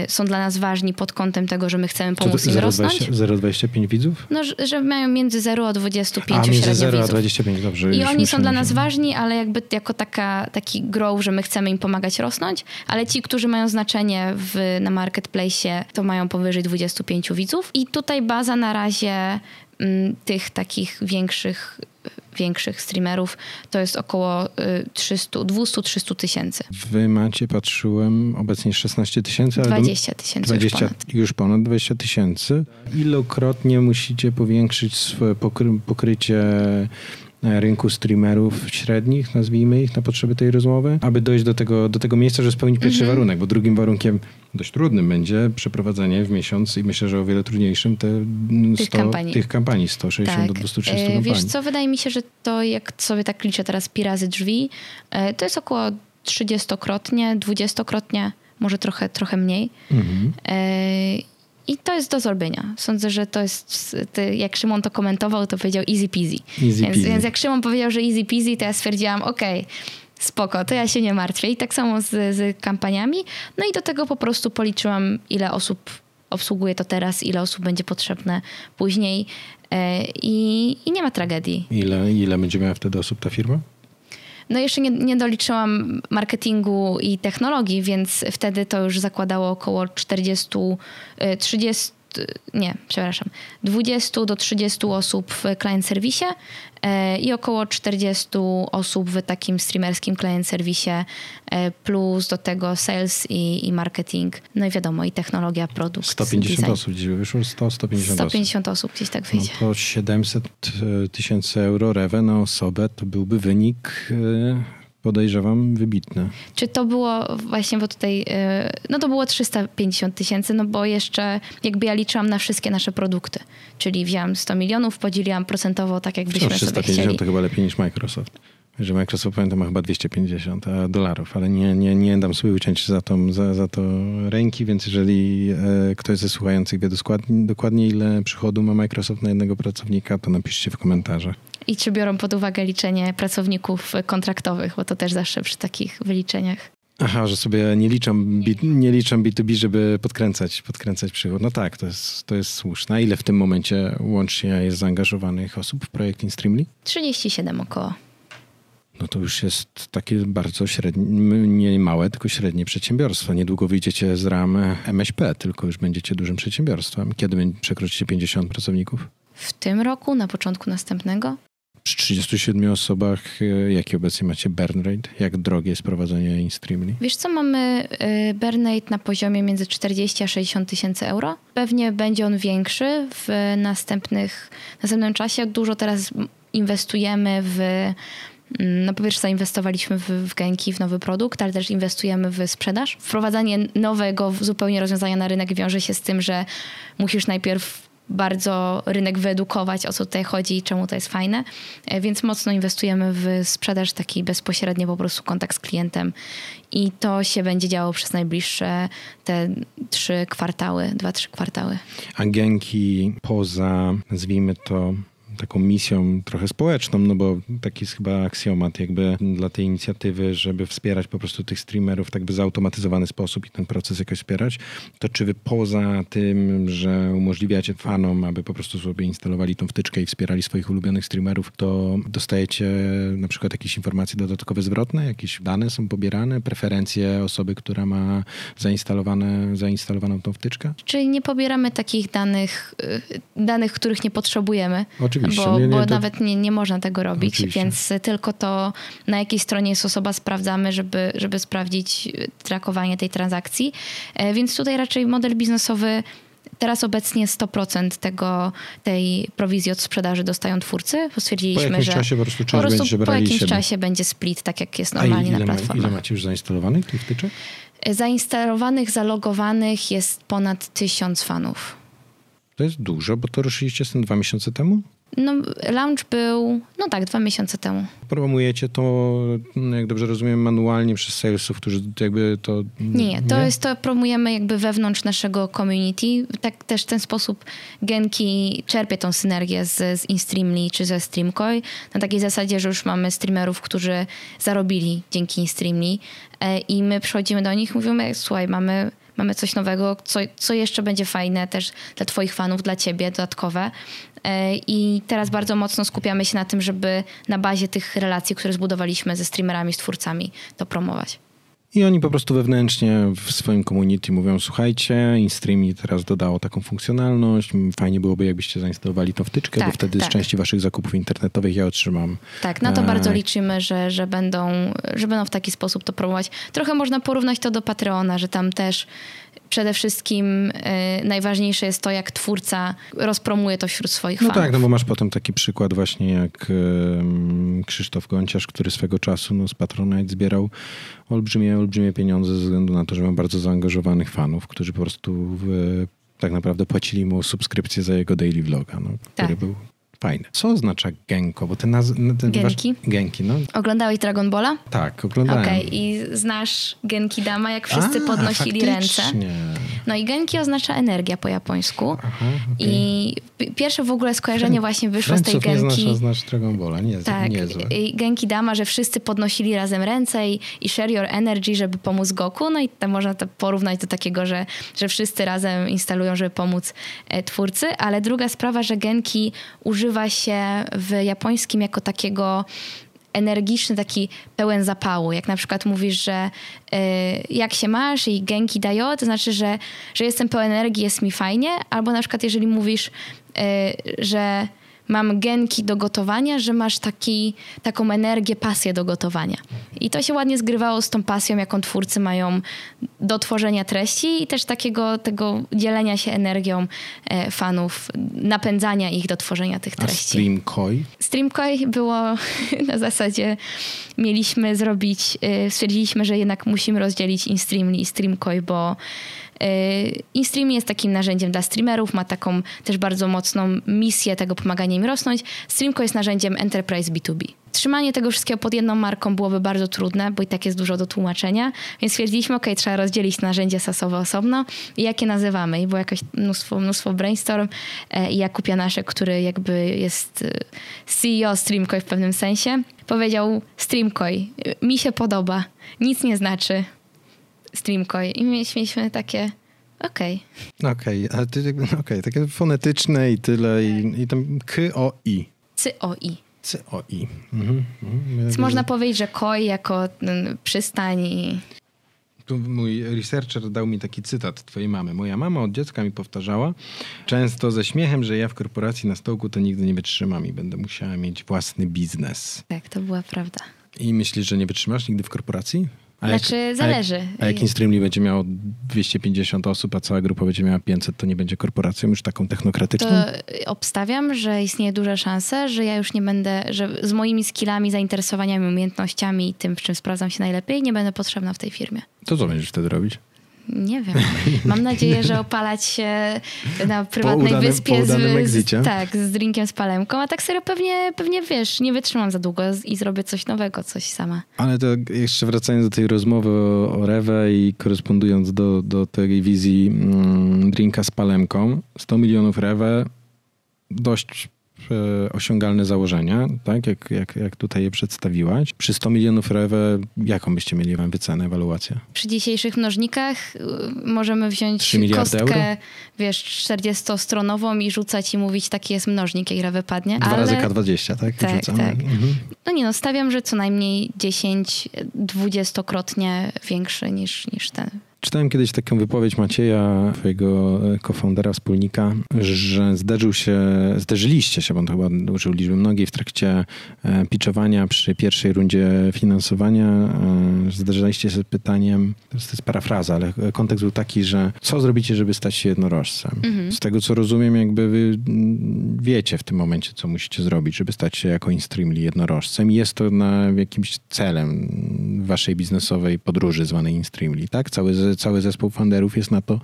są dla nas ważni pod kątem tego, że my chcemy To pomóc im rosnąć. 0,25 widzów? No, że- że mają między 0 a 25 A, między średnio 0 a widzów. 25, dobrze. I oni są dla nas że- ważni, ale jakby jako taka, taki grow, że my chcemy im pomagać rosnąć, ale ci, którzy mają znaczenie w, na marketplace, to mają powyżej 25 widzów. I tutaj baza na razie mm, tych takich większych, większych streamerów to jest około y, 300, 200-300 tysięcy. Wy macie, patrzyłem, obecnie 16 tysięcy, ale do- 20 tysięcy już 20, ponad. już ponad 20 tysięcy. Ilokrotnie musicie powiększyć swoje pokry, pokrycie rynku streamerów średnich, nazwijmy ich, na potrzeby tej rozmowy, aby dojść do tego, do tego miejsca, żeby spełnić pierwszy Mhm. warunek, bo drugim warunkiem dość trudnym będzie przeprowadzenie w miesiąc i myślę, że o wiele trudniejszym te mm, Tych 100, kampanii. tych kampanii 160 do 230 E, kampanii. Wiesz co, wydaje mi się, że to jak sobie tak liczę teraz pi razy drzwi, e, to jest około 30-krotnie, 20-krotnie, może trochę, trochę mniej. Mhm. E, I to jest do zrobienia. Sądzę, że to jest, ty- jak Szymon to komentował, to powiedział easy peasy. Easy więc, peasy. więc jak Szymon powiedział, że easy peasy, to ja stwierdziłam, okej, spoko, to ja się nie martwię. I tak samo z, z kampaniami. No i do tego po prostu policzyłam, ile osób obsługuje to teraz, ile osób będzie potrzebne później. E, I, i nie ma tragedii. Ile, ile będzie miała wtedy osób ta firma? No jeszcze nie, nie doliczyłam marketingu i technologii, więc wtedy to już zakładało około 40, y, 30, nie, przepraszam, 20 do 30 osób w client serwisie e, i około 40 osób w takim streamerskim client serwisie, e, plus do tego sales i, i marketing, no i wiadomo, i technologia, produkt, 150 design. osób dziś wyszło, 100, 150, 150 osób. osób gdzieś tak wyjdzie. No to 700 e, tysięcy euro rewe na osobę to byłby wynik podejrzewam wybitny. Czy to było właśnie, bo tutaj, e, no to było 350 tysięcy, no bo jeszcze jakby ja liczyłam na wszystkie nasze produkty, czyli wziąłam 100 milionów, podzieliłam procentowo tak, jakbyśmy no, 350 sobie chcieli. to chyba lepiej niż Microsoft. Że Microsoft pamiętam ma chyba 250 dolarów, ale nie, nie, nie dam sobie uciąć za, tą, za, za to ręki, więc jeżeli e, ktoś ze słuchających wie dokładnie, dokładnie ile przychodu ma Microsoft na jednego pracownika, to napiszcie w komentarzach. I czy biorą pod uwagę liczenie pracowników kontraktowych, bo to też zawsze przy takich wyliczeniach. Aha, że sobie nie liczą, nie liczą B2B, żeby podkręcać, podkręcać przychód. No tak, to jest, to jest słuszne. A ile w tym momencie łącznie jest zaangażowanych osób w projekt InStreamly? 37 około. No to już jest takie bardzo średnie, nie małe, tylko średnie przedsiębiorstwo. Niedługo wyjdziecie z ram MŚP, tylko już będziecie dużym przedsiębiorstwem. Kiedy przekroczycie 50 pracowników? W tym roku, na początku następnego? Przy 37 osobach, e, jaki obecnie macie burn rate? Jak drogie jest prowadzenie InStreamly? Wiesz co, mamy e, burn rate na poziomie między 40 a 60 tysięcy euro. Pewnie będzie on większy w następnych, następnym czasie. Dużo teraz inwestujemy w mm, no po pierwsze zainwestowaliśmy w, w Genki, w nowy produkt, ale też inwestujemy w sprzedaż. Wprowadzanie nowego zupełnie rozwiązania na rynek wiąże się z tym, że musisz najpierw bardzo rynek wyedukować, o co tutaj chodzi i czemu to jest fajne. E, więc mocno inwestujemy w sprzedaż, taki bezpośredni po prostu kontakt z klientem. I to się będzie działo przez najbliższe te trzy kwartały, dwa, trzy kwartały. Agenki poza, nazwijmy to, taką misją trochę społeczną, no bo taki jest chyba aksjomat jakby dla tej inicjatywy, żeby wspierać po prostu tych streamerów tak by zautomatyzowany sposób i ten proces jakoś wspierać, to czy wy poza tym, że umożliwiacie fanom, aby po prostu sobie instalowali tą wtyczkę i wspierali swoich ulubionych streamerów, to dostajecie na przykład jakieś informacje dodatkowe zwrotne, jakieś dane są pobierane, preferencje osoby, która ma zainstalowane, zainstalowaną tą wtyczkę? Czyli nie pobieramy takich danych, y, danych, których nie potrzebujemy. Oczywiście Oczywiście. Bo, nie, nie, bo to... nawet nie, nie można tego robić, Oczywiście. więc tylko to, na jakiej stronie jest osoba, sprawdzamy, żeby, żeby sprawdzić trakowanie tej transakcji. E, więc tutaj raczej model biznesowy Teraz obecnie 100% tego, tej prowizji od sprzedaży dostają twórcy. Stwierdziliśmy, po jakimś że czasie po prostu, po, prostu po jakimś siebie. czasie będzie split, tak jak jest normalnie na platformach. Ma, ile macie już zainstalowanych tych wtyczek? Zainstalowanych, zalogowanych jest ponad tysiąc fanów. To jest dużo, bo to ruszyliście z tym dwa miesiące temu? No, launch był, no tak, dwa miesiące temu. Promujecie to, no, jak dobrze rozumiem, manualnie przez salesów, którzy jakby to... Nie, nie, to jest to promujemy jakby wewnątrz naszego community. Tak też w ten sposób Genki czerpie tą synergię z, z InStreamly czy ze Streamcoin. Na takiej zasadzie, że już mamy streamerów, którzy zarobili dzięki InStreamly e, i my przychodzimy do nich i mówimy, słuchaj, mamy mamy coś nowego, co, co jeszcze będzie fajne też dla Twoich fanów, dla Ciebie, dodatkowe. E, I teraz bardzo mocno skupiamy się na tym, żeby na bazie tych relacji, które zbudowaliśmy ze streamerami, z twórcami, to promować. I oni po prostu wewnętrznie w swoim community mówią, słuchajcie, InStreamy teraz dodało taką funkcjonalność, fajnie byłoby jakbyście zainstalowali tą wtyczkę, tak, bo wtedy tak. z części waszych zakupów internetowych ja otrzymam. Tak, na to e... bardzo liczymy, że, że, będą, że będą w taki sposób to promować. Trochę można porównać to do Patreona, że tam też przede wszystkim y, najważniejsze jest to, jak twórca rozpromuje to wśród swoich no fanów. No tak, no bo masz potem taki przykład właśnie jak y, Krzysztof Gonciarz, który swego czasu no, z Patronite zbierał olbrzymie, olbrzymie pieniądze ze względu na to, że ma bardzo zaangażowanych fanów, którzy po prostu w, tak naprawdę płacili mu subskrypcję za jego daily vloga, no, który tak. był fajne. Co oznacza Genko? Bo. Ten genki? Wasz... Genki, no. Oglądałeś Dragon Balla? Tak, oglądałem. Okej, okay. i znasz Genki Dama, jak wszyscy A, podnosili faktycznie. ręce? No i Genki oznacza energia po japońsku. Aha, okay. I pierwsze w ogóle skojarzenie właśnie wyszło z tej Genki. nie znasz, Dragon Balla, nie, tak, niezłe. I Genki Dama, że wszyscy podnosili razem ręce i, i share your energy, żeby pomóc Goku. No i tam można to porównać do takiego, że, że wszyscy razem instalują, żeby pomóc e, twórcy. Ale druga sprawa, że Genki używa się w japońskim jako takiego energiczny, taki pełen zapału. Jak na przykład mówisz, że y, jak się masz i genki dają, to znaczy, że, że jestem pełen energii, jest mi fajnie. Albo na przykład jeżeli mówisz, że mam genki do gotowania, że masz taki, taką energię, pasję do gotowania. I to się ładnie zgrywało z tą pasją, jaką twórcy mają do tworzenia treści i też takiego tego dzielenia się energią e, fanów, napędzania ich do tworzenia tych treści. A Streamkoi? Streamkoi było [LAUGHS] na zasadzie mieliśmy zrobić, e, stwierdziliśmy, że jednak musimy rozdzielić InStreamly i Streamkoi, bo Y, InStream jest takim narzędziem dla streamerów, ma taką też bardzo mocną misję tego pomagania im rosnąć. Streamco jest narzędziem Enterprise B2B. Trzymanie tego wszystkiego pod jedną marką byłoby bardzo trudne, bo i tak jest dużo do tłumaczenia, więc stwierdziliśmy, ok, trzeba rozdzielić narzędzie sasowe osobno i jakie nazywamy. I było jakoś mnóstwo, mnóstwo brainstorm e, i Jakub Janaszek, który jakby jest e, CEO Streamcoin w pewnym sensie, powiedział Streamcoin, mi się podoba, nic nie znaczy, Streamcoin i mieliśmy takie okej. Okay. Okej, okay, ale ty, [LAUGHS] okay, takie fonetyczne i tyle i, i tam k, o, i. C, o, i. C, o, i. Mhm, mhm. Więc można powiedzieć, że koi jako przystań i... Tu mój researcher dał mi taki cytat twojej mamy. Moja mama od dziecka mi powtarzała często ze śmiechem, że ja w korporacji na stołku to nigdy nie wytrzymam i będę musiała mieć własny biznes. Tak, to była prawda. I myślisz, że nie wytrzymasz nigdy w korporacji? A znaczy, jak, zależy. A jak, a jak InStreamly będzie miał 250 osób, a cała grupa będzie miała 500, to nie będzie korporacją już taką technokratyczną? To obstawiam, że istnieje duża szansa, że ja już nie będę, że z moimi skillami, zainteresowaniami, umiejętnościami i tym, w czym sprawdzam się najlepiej, nie będę potrzebna w tej firmie. To co będziesz wtedy robić? Nie wiem. Mam nadzieję, że [LAUGHS] opalać się na prywatnej udanym, wyspie z, z, tak, z drinkiem z palemką, a tak serio pewnie, pewnie wiesz, nie wytrzymam za długo i zrobię coś nowego, coś sama. Ale to jeszcze wracając do tej rozmowy o, o Rewe i korespondując do, do tej wizji mm, drinka z palemką, 100 milionów Rewe dość osiągalne założenia, tak, jak, jak, jak tutaj je przedstawiłaś. Przy 100 milionów REWE, jaką byście mieli wam wycenę, ewaluację? Przy dzisiejszych mnożnikach y, możemy wziąć kostkę, euro? wiesz, 40-stronową i rzucać i mówić, taki jest mnożnik, jak REWE padnie. Dwa ale... razy K20, tak? Tak, tak. Mhm. No nie no, stawiam, że co najmniej 10-20-krotnie większy niż, niż ten Czytałem kiedyś taką wypowiedź Macieja, twojego co-foundera, wspólnika, że zderzył się, zderzyliście się, bo on chyba użył liczby mnogiej w trakcie e, pitchowania przy pierwszej rundzie finansowania. E, zderzyliście się z pytaniem, to jest parafraza, ale kontekst był taki, że co zrobicie, żeby stać się jednorożcem? Mhm. Z tego, co rozumiem, jakby wy wiecie w tym momencie, co musicie zrobić, żeby stać się jako InStreamly jednorożcem. Jest to na jakimś celem waszej biznesowej podróży zwanej InStreamly, tak? Cały cały zespół funderów jest na to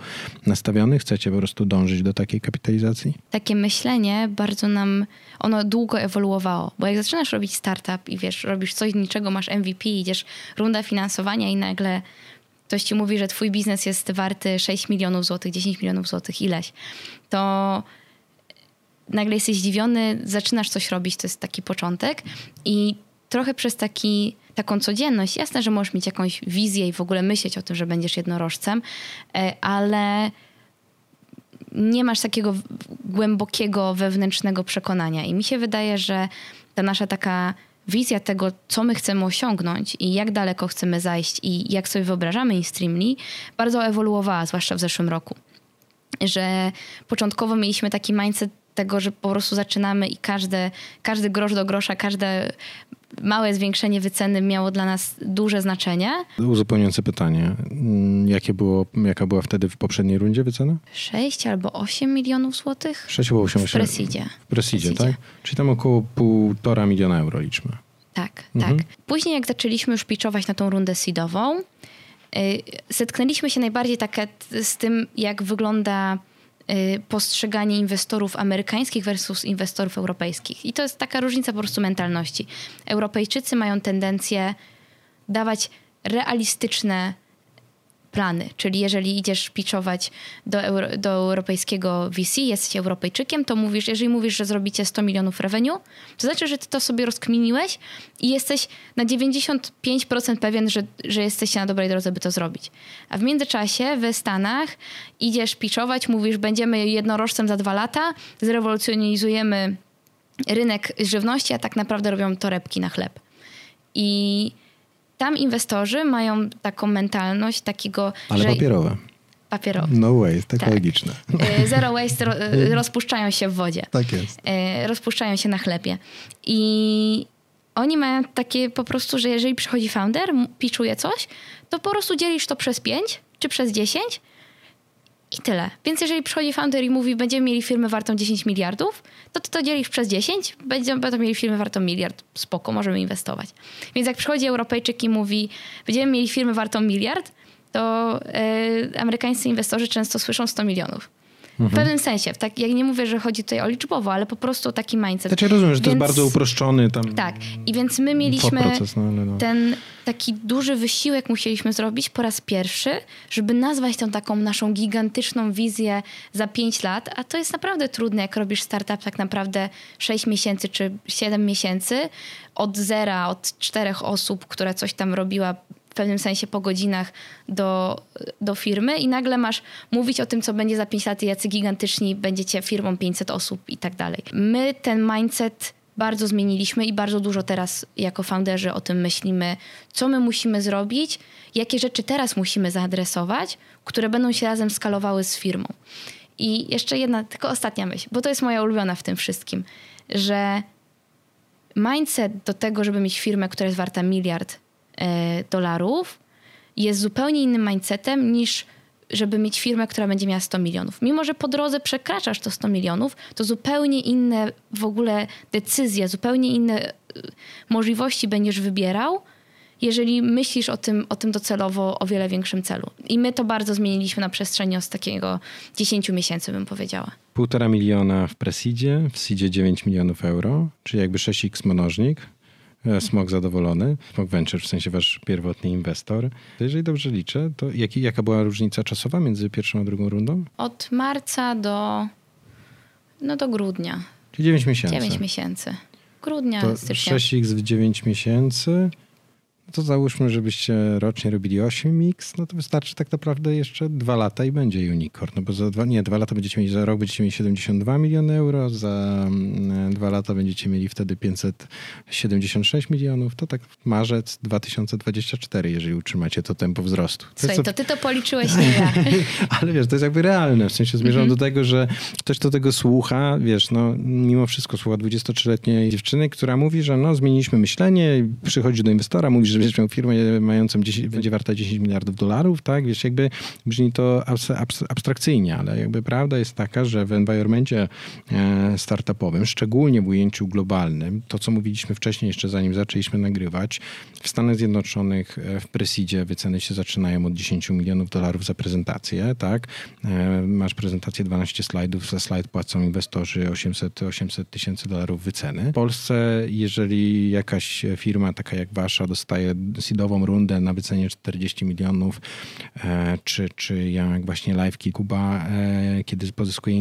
nastawiony? Chcecie po prostu dążyć do takiej kapitalizacji? Takie myślenie bardzo nam, ono długo ewoluowało, bo jak zaczynasz robić startup i wiesz, robisz coś, niczego masz MVP, idziesz runda finansowania i nagle ktoś ci mówi, że twój biznes jest warty 6 milionów złotych, 10 milionów złotych, ileś, to nagle jesteś zdziwiony, zaczynasz coś robić, to jest taki początek i trochę przez taki taką codzienność. Jasne, że możesz mieć jakąś wizję i w ogóle myśleć o tym, że będziesz jednorożcem, e, ale nie masz takiego głębokiego wewnętrznego przekonania. I mi się wydaje, że ta nasza taka wizja tego, co my chcemy osiągnąć i jak daleko chcemy zajść i jak sobie wyobrażamy InStreamly, bardzo ewoluowała, zwłaszcza w zeszłym roku. Że początkowo mieliśmy taki mindset tego, że po prostu zaczynamy i każde, każdy grosz do grosza, każde małe zwiększenie wyceny miało dla nas duże znaczenie. Uzupełniające pytanie. Mm, jakie było, jaka była wtedy w poprzedniej rundzie wycena? 6 albo 8 milionów złotych? 6 albo 8 W Presidzie. W Presidzie, tak? Czyli tam około półtora miliona euro liczmy. Tak, mhm. tak. Później jak zaczęliśmy już pitchować na tą rundę seedową, zetknęliśmy się najbardziej tak z tym, jak wygląda postrzeganie inwestorów amerykańskich versus inwestorów europejskich. I to jest taka różnica po prostu mentalności. Europejczycy mają tendencję dawać realistyczne plany. Czyli jeżeli idziesz pitchować do, euro, do europejskiego VC, jesteś Europejczykiem, to mówisz, jeżeli mówisz, że zrobicie 100 milionów revenue, to znaczy, że ty to sobie rozkminiłeś i jesteś na 95% pewien, że, że jesteście na dobrej drodze, by to zrobić. A w międzyczasie w Stanach idziesz pitchować, mówisz, będziemy jednorożcem za dwa lata, zrewolucjonizujemy rynek żywności, a tak naprawdę robią torebki na chleb. I tam inwestorzy mają taką mentalność takiego, Ale że... papierowe. Papierowe. No waste, ekologiczne. Tak. Zero waste ro, [LAUGHS] rozpuszczają się w wodzie. Tak jest. Rozpuszczają się na chlebie. I oni mają takie po prostu, że jeżeli przychodzi founder, piczuje coś, to po prostu dzielisz to przez 5 czy przez 10 i tyle. Więc jeżeli przychodzi founder i mówi, będziemy mieli firmę wartą 10 miliardów, to ty to dzielisz przez 10, będziemy, będą mieli firmę wartą miliard, spoko, możemy inwestować. Więc jak przychodzi Europejczyk i mówi, będziemy mieli firmę wartą miliard, to yy, amerykańscy inwestorzy często słyszą 100 milionów. W pewnym sensie. Tak, ja nie mówię, że chodzi tutaj o liczbowo, ale po prostu taki mindset. Znaczy rozumiem, że więc, to jest bardzo uproszczony tam Tak. I więc my mieliśmy proces, no, no. ten taki duży wysiłek musieliśmy zrobić po raz pierwszy, żeby nazwać tą taką naszą gigantyczną wizję za 5 lat, a to jest naprawdę trudne, jak robisz startup tak naprawdę 6 miesięcy czy 7 miesięcy od zera, od czterech osób, która coś tam robiła pewnym sensie po godzinach do, do firmy i nagle masz mówić o tym, co będzie za 5 lat i jacy gigantyczni będziecie firmą 500 osób i tak dalej. My ten mindset bardzo zmieniliśmy i bardzo dużo teraz jako founderzy o tym myślimy, co my musimy zrobić, jakie rzeczy teraz musimy zaadresować, które będą się razem skalowały z firmą. I jeszcze jedna, tylko ostatnia myśl, bo to jest moja ulubiona w tym wszystkim, że mindset do tego, żeby mieć firmę, która jest warta miliard dolarów jest zupełnie innym mindsetem niż żeby mieć firmę, która będzie miała 100 milionów. Mimo, że po drodze przekraczasz to 100 milionów, to zupełnie inne w ogóle decyzje, zupełnie inne e, możliwości będziesz wybierał, jeżeli myślisz o tym, o tym docelowo o wiele większym celu. I my to bardzo zmieniliśmy na przestrzeni ostatniego 10 miesięcy, bym powiedziała. Półtora miliona w Presidzie, w Seedzie 9 milionów euro, czyli jakby 6x mnożnik. E, Smog zadowolony, Smog Venture, w sensie wasz pierwotny inwestor. Jeżeli dobrze liczę, to jaki, jaka była różnica czasowa między pierwszą a drugą rundą? Od marca do, no do grudnia. Czyli 9 miesięcy. 9 miesięcy. Grudnia, to stycznia. 6x w 9 miesięcy to załóżmy, żebyście rocznie robili 8x, no to wystarczy tak naprawdę jeszcze dwa lata i będzie unicorn. No bo za dwa, nie, dwa lata będziecie mieli, za rok będziecie mieli 72 miliony euro, za mm, dwa lata będziecie mieli wtedy 576 milionów. To tak marzec 2024, jeżeli utrzymacie to tempo wzrostu. To Słuchaj, to ty to policzyłeś, [LAUGHS] nie ja. Ale wiesz, to jest jakby realne. W sensie zmierzam mm -hmm. do tego, że ktoś, kto tego słucha, wiesz, no mimo wszystko słucha 23-letniej dziewczyny, która mówi, że no zmieniliśmy myślenie, przychodzi do inwestora, mówi, że będziesz miał firmę mającą 10, będzie warta 10 miliardów dolarów, tak? Wiesz, jakby brzmi to abstrakcyjnie, ale jakby prawda jest taka, że w environmencie e, startupowym, szczególnie w ujęciu globalnym, to co mówiliśmy wcześniej, jeszcze zanim zaczęliśmy nagrywać, w Stanach Zjednoczonych e, w Presidzie wyceny się zaczynają od 10 milionów dolarów za prezentację, tak? E, masz prezentację 12 slajdów, za slajd płacą inwestorzy 800, 800 tysięcy dolarów wyceny. W Polsce, jeżeli jakaś firma taka jak wasza dostaje seedową rundę na wycenie 40 milionów, e, czy, czy jak właśnie LiveKey Kuba, e, kiedy pozyskuje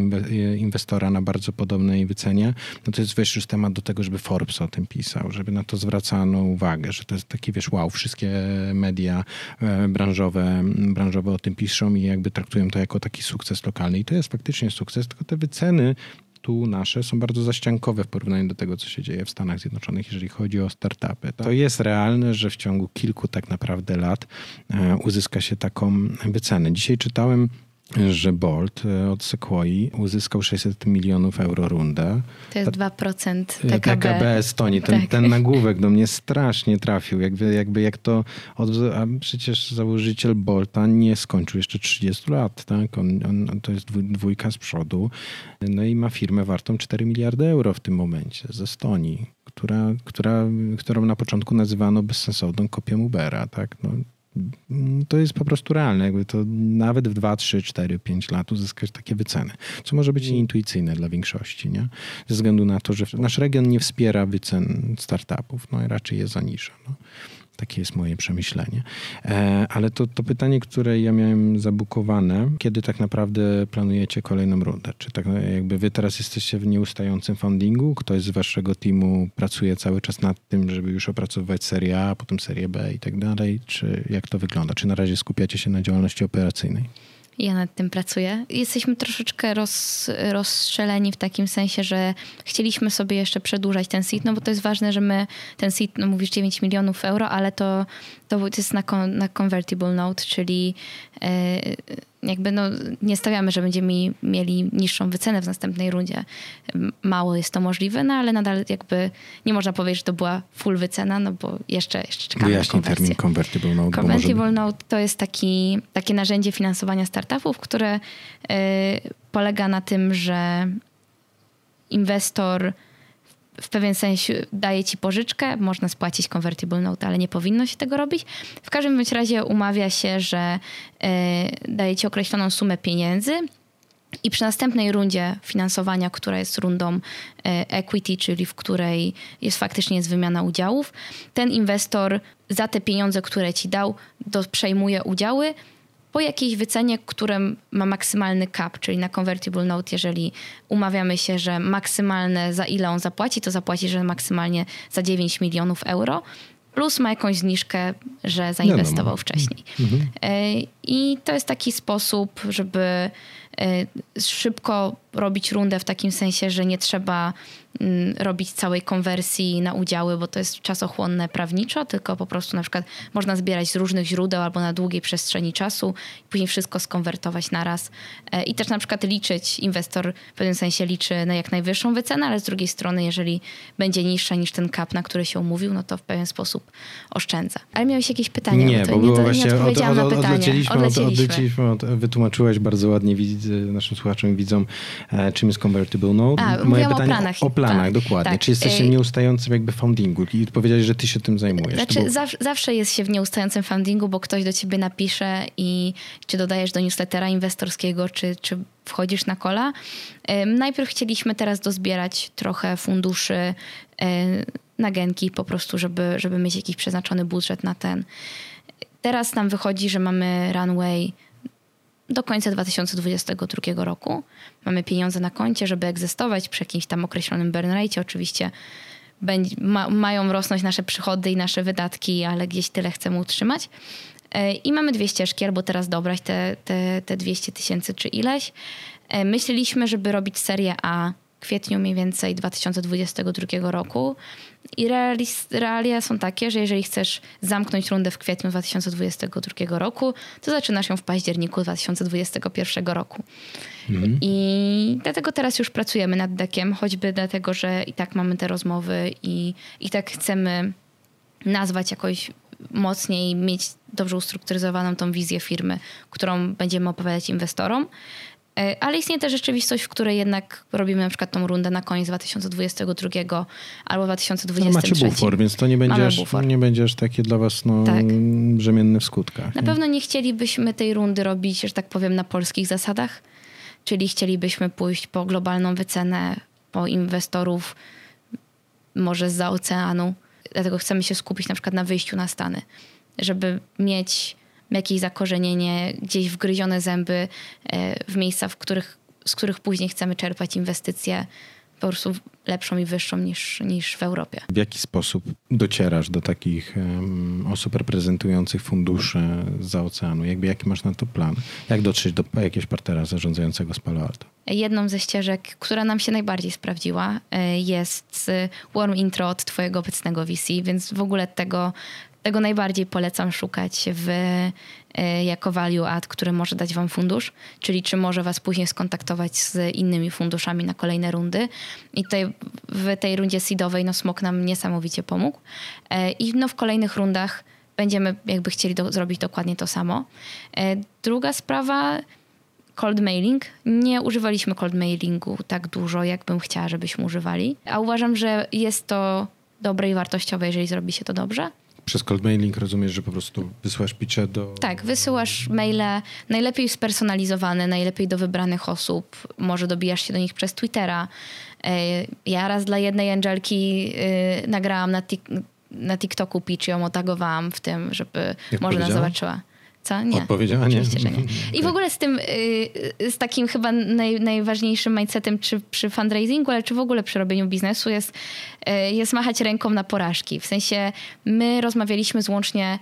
inwestora na bardzo podobnej wycenie, no to jest wiesz już temat do tego, żeby Forbes o tym pisał, żeby na to zwracano uwagę, że to jest taki, wiesz, wow, wszystkie media e, branżowe, branżowe o tym piszą i jakby traktują to jako taki sukces lokalny. I to jest faktycznie sukces, tylko te wyceny tu nasze są bardzo zaściankowe w porównaniu do tego, co się dzieje w Stanach Zjednoczonych, jeżeli chodzi o startupy. To jest realne, że w ciągu kilku tak naprawdę lat e, uzyska się taką wycenę. Dzisiaj czytałem że Bolt e, od Sequoia uzyskał 600 milionów euro rundę. To jest 2% PKB. PKB Estonii. Ten, tak. ten nagłówek do mnie strasznie trafił. Jakby, jakby jak to... Od, a przecież założyciel Bolta nie skończył jeszcze 30 lat. Tak? On, on, to jest dwójka z przodu. No i ma firmę wartą 4 miliardy euro w tym momencie z Estonii, która, która, którą na początku nazywano bezsensowną kopią Ubera. Tak? No, to jest po prostu realne. Jakby to nawet w 2, 3, 4, 5 lat uzyskać takie wyceny, co może być intuicyjne dla większości, nie? Ze względu na to, że nasz region nie wspiera wycen startupów, no i raczej je zaniża. No. Takie jest moje przemyślenie. E, ale to, to pytanie, które ja miałem zabukowane, kiedy tak naprawdę planujecie kolejną rundę? Czy tak jakby wy teraz jesteście w nieustającym fundingu? Ktoś z waszego teamu pracuje cały czas nad tym, żeby już opracowywać serię A, potem serię B i tak dalej? Czy jak to wygląda? Czy na razie skupiacie się na działalności operacyjnej? Ja nad tym pracuję. Jesteśmy troszeczkę roz, rozstrzeleni w takim sensie, że chcieliśmy sobie jeszcze przedłużać ten seed, no bo to jest ważne, że my ten seed, no mówisz 9 milionów euro, ale to, to jest na, na convertible note, czyli e, jakby no, nie stawiamy, że będziemy mieli niższą wycenę w następnej rundzie. Mało jest to możliwe, no ale nadal jakby nie można powiedzieć, że to była full wycena, no bo jeszcze, jeszcze czekamy Wyjaśnij na termin convertible note. Convertible może... note to jest taki, takie narzędzie finansowania startupów, które y, polega na tym, że inwestor w pewien sensie daje ci pożyczkę, można spłacić convertible note, ale nie powinno się tego robić. W każdym bądź razie umawia się, że y, daje ci określoną sumę pieniędzy i przy następnej rundzie finansowania, która jest rundą y, equity, czyli w której jest faktycznie jest wymiana udziałów, ten inwestor za te pieniądze, które ci dał, przejmuje udziały po jakiejś wycenie, które ma maksymalny cap, czyli na convertible note, jeżeli umawiamy się, że maksymalne za ile on zapłaci, to zapłaci, że maksymalnie za 9 milionów euro, plus ma jakąś zniżkę, że zainwestował wcześniej. Mhm. E, I to jest taki sposób, żeby e, szybko robić rundę w takim sensie, że nie trzeba robić całej konwersji na udziały, bo to jest czasochłonne prawniczo, tylko po prostu na przykład można zbierać z różnych źródeł albo na długiej przestrzeni czasu i później wszystko skonwertować na raz. E, I też na przykład liczyć, inwestor w pewnym sensie liczy na jak najwyższą wycenę, ale z drugiej strony, jeżeli będzie niższa niż ten cap, na który się umówił, no to w pewien sposób oszczędza. Ale miałeś jakieś pytanie? Nie, bo, bo było nie, właśnie nie od, od, od, odlecieliśmy, odlecieliśmy. odlecieliśmy od, wytłumaczyłaś bardzo ładnie naszym słuchaczom i widzom, e, czym jest convertible note. A, Moje pytanie o planach. O planach, tak, dokładnie. Tak. Czy jesteście w nieustającym jakby foundingu? I powiedziałeś, że ty się tym zajmujesz. Znaczy, było... zawsze jest się w nieustającym foundingu, bo ktoś do ciebie napisze i czy dodajesz do newslettera inwestorskiego, czy, czy wchodzisz na kola. Najpierw chcieliśmy teraz dozbierać trochę funduszy na genki po prostu, żeby, żeby mieć jakiś przeznaczony budżet na ten. Teraz nam wychodzi, że mamy runway do końca 2022 roku. Mamy pieniądze na koncie, żeby egzystować przy jakimś tam określonym burn rate. Oczywiście będzie, ma, mają rosnąć nasze przychody i nasze wydatki, ale gdzieś tyle chcemy utrzymać. E, I mamy dwie ścieżki, albo teraz dobrać te, te, te 200 tysięcy czy ileś. E, myśleliśmy, żeby robić serię A kwietniu mniej więcej 2022 roku. I realia są takie, że jeżeli chcesz zamknąć rundę w kwietniu 2022 roku, to zaczynasz ją w październiku 2021 roku. Mhm. I dlatego teraz już pracujemy nad dekiem, choćby dlatego, że i tak mamy te rozmowy i, i tak chcemy nazwać jakoś mocniej, mieć dobrze ustrukturyzowaną tą wizję firmy, którą będziemy opowiadać inwestorom. E, ale istnieje też rzeczywistość, w której jednak robimy na przykład tą rundę na koniec 2022 albo 2023. No macie bufor, więc to nie będzie, aż, nie będzie aż takie dla was no, tak. brzemienne w skutkach. Na pewno nie chcielibyśmy tej rundy robić, że tak powiem, na polskich zasadach. Czyli chcielibyśmy pójść po globalną wycenę, po inwestorów może z oceanu. Dlatego chcemy się skupić na przykład na wyjściu na Stany, żeby mieć jakieś zakorzenienie, gdzieś wgryzione zęby e, w miejsca, w których, z których później chcemy czerpać inwestycje po prostu lepszą i wyższą niż, niż w Europie. W jaki sposób docierasz do takich um, osób reprezentujących fundusze za oceanu? Jakby jaki masz na to plan? Jak dotrzeć do jakiegoś partnera zarządzającego z Palo Alto? Jedną ze ścieżek, która nam się najbardziej sprawdziła, e, jest warm intro od twojego obecnego VC, więc w ogóle tego tego najbardziej polecam szukać w, e, jako value add, który może dać wam fundusz, czyli czy może was później skontaktować z innymi funduszami na kolejne rundy. I tutaj w tej rundzie seedowej no Smok nam niesamowicie pomógł. E, I no w kolejnych rundach będziemy jakby chcieli do, zrobić dokładnie to samo. E, druga sprawa, cold mailing. Nie używaliśmy cold mailingu tak dużo, jakbym chciała, żebyśmy używali. A uważam, że jest to dobre i wartościowe, jeżeli zrobi się to dobrze. Przez cold mailing rozumiesz, że po prostu wysyłasz pitche do... Tak, wysyłasz maile najlepiej spersonalizowane, najlepiej do wybranych osób. Może dobijasz się do nich przez Twittera. E, ja raz dla jednej Angelki e, nagrałam na, na TikToku pitch i ją otagowałam w tym, żeby Jak może nas zobaczyła. Co? Nie. Odpowiedziała nie. Oczywiście, że nie. [LAUGHS] I w ogóle z tym, y, z takim chyba naj, najważniejszym mindsetem czy przy fundraisingu, ale czy w ogóle przy robieniu biznesu jest, y, jest machać ręką na porażki. W sensie my rozmawialiśmy z łącznie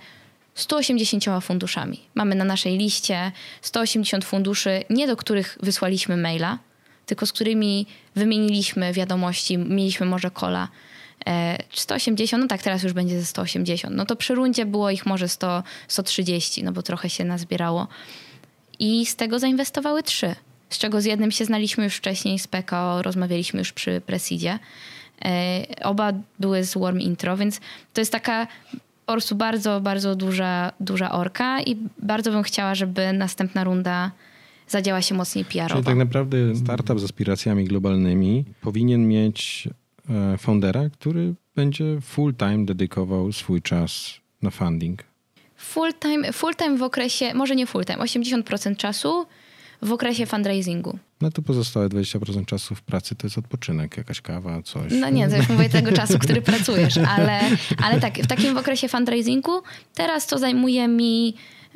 180 funduszami. Mamy na naszej liście 180 funduszy, nie do których wysłaliśmy maila, tylko z którymi wymieniliśmy wiadomości, mieliśmy może kola. 180, no tak, teraz już będzie ze 180. No to przy rundzie było ich może 100, 130, no bo trochę się nazbierało. I z tego zainwestowały trzy, z czego z jednym się znaliśmy już wcześniej, z PKO rozmawialiśmy już przy Presidzie. E, oba były z Warm Intro, więc to jest taka po prostu bardzo, bardzo duża, duża orka i bardzo bym chciała, żeby następna runda zadziała się mocniej PR-owo. Czyli tak naprawdę startup z aspiracjami globalnymi powinien mieć e, foundera, który będzie full time dedykował swój czas na funding. Full time, full time w okresie, może nie full time, 80% czasu w okresie fundraisingu. No to pozostałe 20% czasu w pracy to jest odpoczynek, jakaś kawa, coś. No nie, to już mówię tego czasu, który pracujesz, ale, ale tak, w takim okresie fundraisingu teraz to zajmuje mi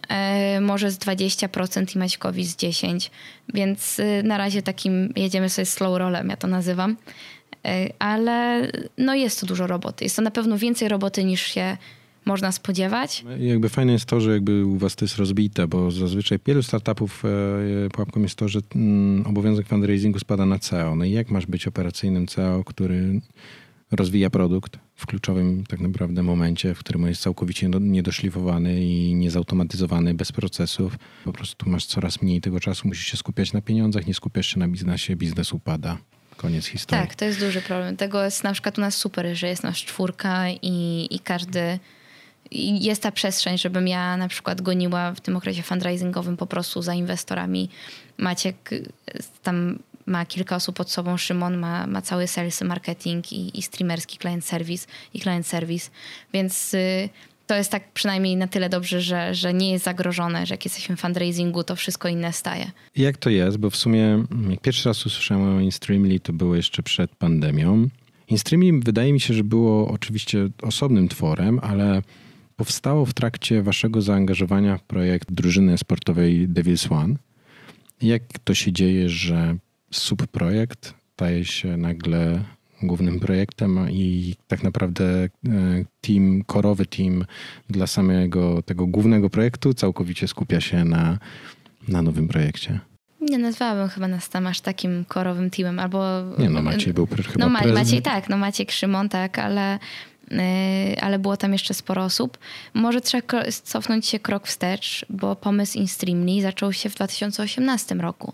e, może z 20% i Maćkowi z 10%, więc e, na razie takim jedziemy sobie slow rollem, ja to nazywam. Ale no jest to dużo roboty. Jest to na pewno więcej roboty niż się można spodziewać. I jakby fajne jest to, że jakby u was to jest rozbite, bo zazwyczaj wielu startupów e, pułapką jest to, że mm, obowiązek fundraisingu spada na CEO. No i jak masz być operacyjnym CEO, który rozwija produkt w kluczowym tak naprawdę momencie, w którym on jest całkowicie niedoszlifowany i niezautomatyzowany, bez procesów. Po prostu masz coraz mniej tego czasu, musisz się skupiać na pieniądzach, nie skupiasz się na biznesie, biznes upada. Koniec historii. Tak, to jest duży problem. Tego jest na przykład u nas super, że jest nasz czwórka i, i każdy jest ta przestrzeń, żebym ja na przykład goniła w tym okresie fundraisingowym po prostu za inwestorami. Maciek y, tam ma kilka osób pod sobą, Szymon ma, ma cały sales, marketing i, i streamerski client service i client service, więc y, to jest tak przynajmniej na tyle dobrze, że, że nie jest zagrożone, że jak jesteśmy w fundraisingu, to wszystko inne staje. Jak to jest? Bo w sumie mm, jak pierwszy raz usłyszałem o InStreamly, to było jeszcze przed pandemią. InStreamly wydaje mi się, że było oczywiście osobnym tworem, ale powstało w trakcie waszego zaangażowania w projekt drużyny sportowej Devils One. Jak to się dzieje, że subprojekt staje się nagle głównym projektem i tak naprawdę e, team, korowy team dla samego tego głównego projektu całkowicie skupia się na, na nowym projekcie? Nie nazwałabym chyba nas tam aż takim korowym teamem, albo... Nie no, Maciej był chyba No Maciej tak, no Maciek Szymon tak, ale ale było tam jeszcze sporo osób. Może trzeba cofnąć się krok wstecz, bo pomysł InStreamly zaczął się w 2018 roku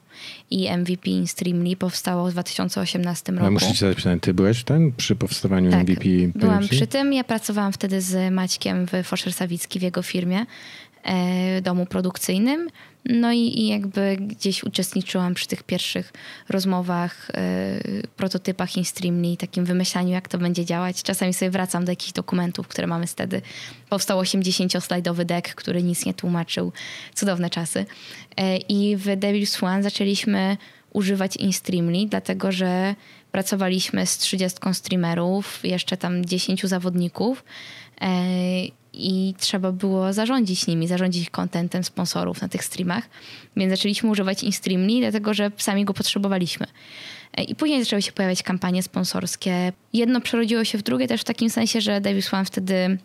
i MVP InStreamly powstało w 2018 roku. Ja muszę ci zadać pytanie, ty byłeś ten przy powstawaniu tak, MVP? byłam przy tym. Ja pracowałam wtedy z Maćkiem w Foszer Sawicki w jego firmie, e, domu produkcyjnym. No i, i jakby gdzieś uczestniczyłam przy tych pierwszych rozmowach, yy, prototypach InStreamly i takim wymyślaniu, jak to będzie działać. Czasami sobie wracam do jakichś dokumentów, które mamy wtedy. Powstał 80-slajdowy deck, który nic nie tłumaczył. Cudowne czasy. Yy, I w Devil's One zaczęliśmy używać InStreamly, dlatego że pracowaliśmy z 30 streamerów, jeszcze tam 10 zawodników. Yy, i trzeba było zarządzić nimi, zarządzić kontentem sponsorów na tych streamach. Więc zaczęliśmy używać InStreamly, dlatego że sami go potrzebowaliśmy. E, I później zaczęły się pojawiać kampanie sponsorskie. Jedno przerodziło się w drugie też w takim sensie, że Davis One wtedy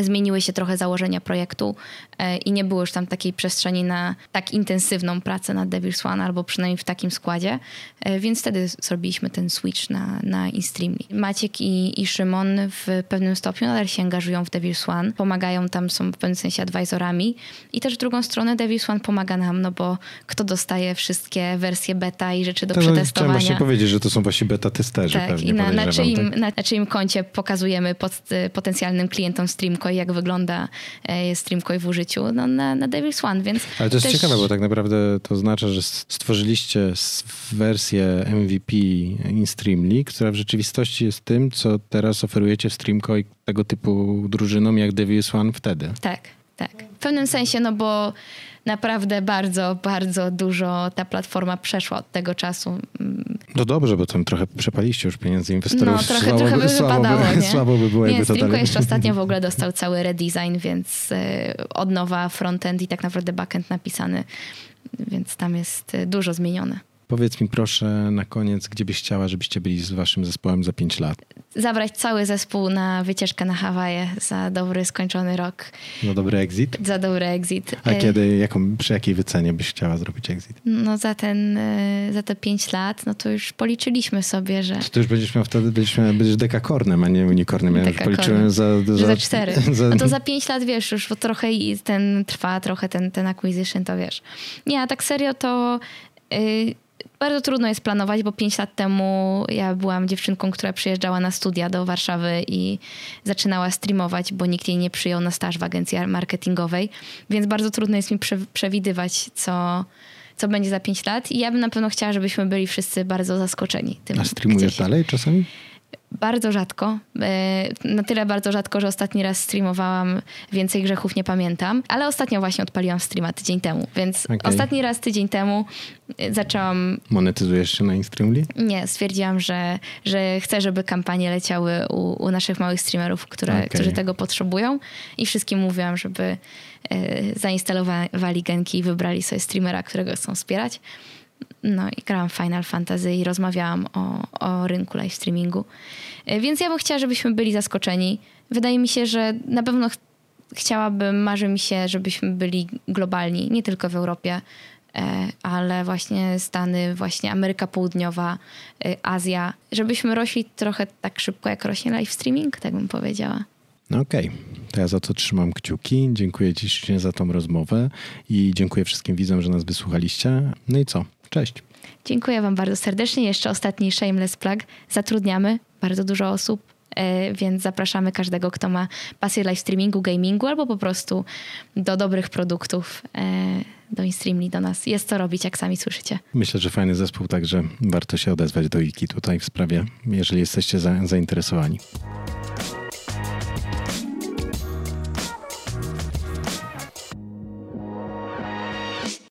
zmieniły się trochę założenia projektu e, i nie było już tam takiej przestrzeni na tak intensywną pracę nad Devil's One, albo przynajmniej w takim składzie, e, więc wtedy zrobiliśmy ten switch na, na InStreamly. Maciek i, i Szymon w pewnym stopniu nadal się angażują w Devil's One, pomagają tam, są w pewnym sensie advisorami i też w drugą stronę Devil's One pomaga nam, no bo kto dostaje wszystkie wersje beta i rzeczy do to przetestowania. Chciałem właśnie powiedzieć, że to są właśnie beta testerzy tak, pewnie, i na, na, czyim, tak? na, czyim koncie pokazujemy pod, potencjalnym klientom stream I jak wygląda e, Streamco w użyciu no, na, na Devil's One, więc... Ale to jest też... ciekawe, bo tak naprawdę to oznacza, że stworzyliście wersję MVP InStreamly, która w rzeczywistości jest tym, co teraz oferujecie w Streamco i tego typu drużynom jak Devil's One wtedy. Tak, tak. W pewnym sensie, no bo naprawdę bardzo, bardzo dużo ta platforma przeszła od tego czasu. No dobrze, bo tam trochę przepaliście już pieniędzy inwestorów. No trochę, słabo trochę by, wypadało, słabo by, nie? [LAUGHS] Słabo by było, nie, jakby to dalej... jeszcze ostatnio w ogóle [LAUGHS] dostał cały redesign, więc e, od nowa frontend i tak naprawdę backend napisany, więc tam jest e, dużo zmienione. Powiedz mi proszę na koniec, gdzie byś chciała, żebyście byli z waszym zespołem za 5 lat? Zabrać cały zespół na wycieczkę na Hawaje za dobry, skończony rok. Za dobry exit? Za dobry exit. A Y, kiedy, jaką, przy jakiej wycenie byś chciała zrobić exit? No za, ten, y, za te 5 lat, no to już policzyliśmy sobie, że, To już będziesz miał wtedy, będziesz, miał, będziesz dekakornem, a nie unikornem. Ja już policzyłem za... że za 4. za- No [LAUGHS] to za 5 lat, wiesz, już bo trochę ten trwa, trochę ten, ten acquisition, to wiesz. Nie, a tak serio to... y, bardzo trudno jest planować, bo 5 lat temu ja byłam dziewczynką, która przyjeżdżała na studia do Warszawy i zaczynała streamować, bo nikt jej nie przyjął na staż w agencji marketingowej, więc bardzo trudno jest mi prze, przewidywać, co, co będzie za 5 lat. I ja bym na pewno chciała, żebyśmy byli wszyscy bardzo zaskoczeni tym. A streamujesz dalej czasami? Bardzo rzadko. E, Na tyle bardzo rzadko, że ostatni raz streamowałam Więcej Grzechów nie pamiętam, ale ostatnio właśnie odpaliłam streama tydzień temu, więc Okej. ostatni raz tydzień temu e, zaczęłam, Monetyzujesz się na Instagramie? nie, stwierdziłam, że, że chcę, żeby kampanie leciały u, u naszych małych streamerów, które, Okej. którzy tego potrzebują i wszystkim mówiłam, żeby e, zainstalowali genki i wybrali sobie streamera, którego chcą wspierać. No i grałam Final Fantasy i rozmawiałam o, o rynku live streamingu. E, Więc ja bym chciała, żebyśmy byli zaskoczeni. Wydaje mi się, że na pewno ch- chciałabym, marzy mi się, żebyśmy byli globalni, nie tylko w Europie, e, ale właśnie Stany, właśnie Ameryka Południowa, e, Azja, żebyśmy rośli trochę tak szybko, jak rośnie live streaming, tak bym powiedziała. No okej, to ja za to trzymam kciuki. Dziękuję Ci za tą rozmowę i dziękuję wszystkim widzom, że nas wysłuchaliście. No i co? Cześć. Dziękuję Wam bardzo serdecznie. Jeszcze ostatni shameless plug. Zatrudniamy bardzo dużo osób, e, więc zapraszamy każdego, kto ma pasję live streamingu, gamingu albo po prostu do dobrych produktów e, do InStreamly, do nas. Jest co robić, jak sami słyszycie. Myślę, że fajny zespół, także warto się odezwać do Iki tutaj w sprawie, jeżeli jesteście za, zainteresowani.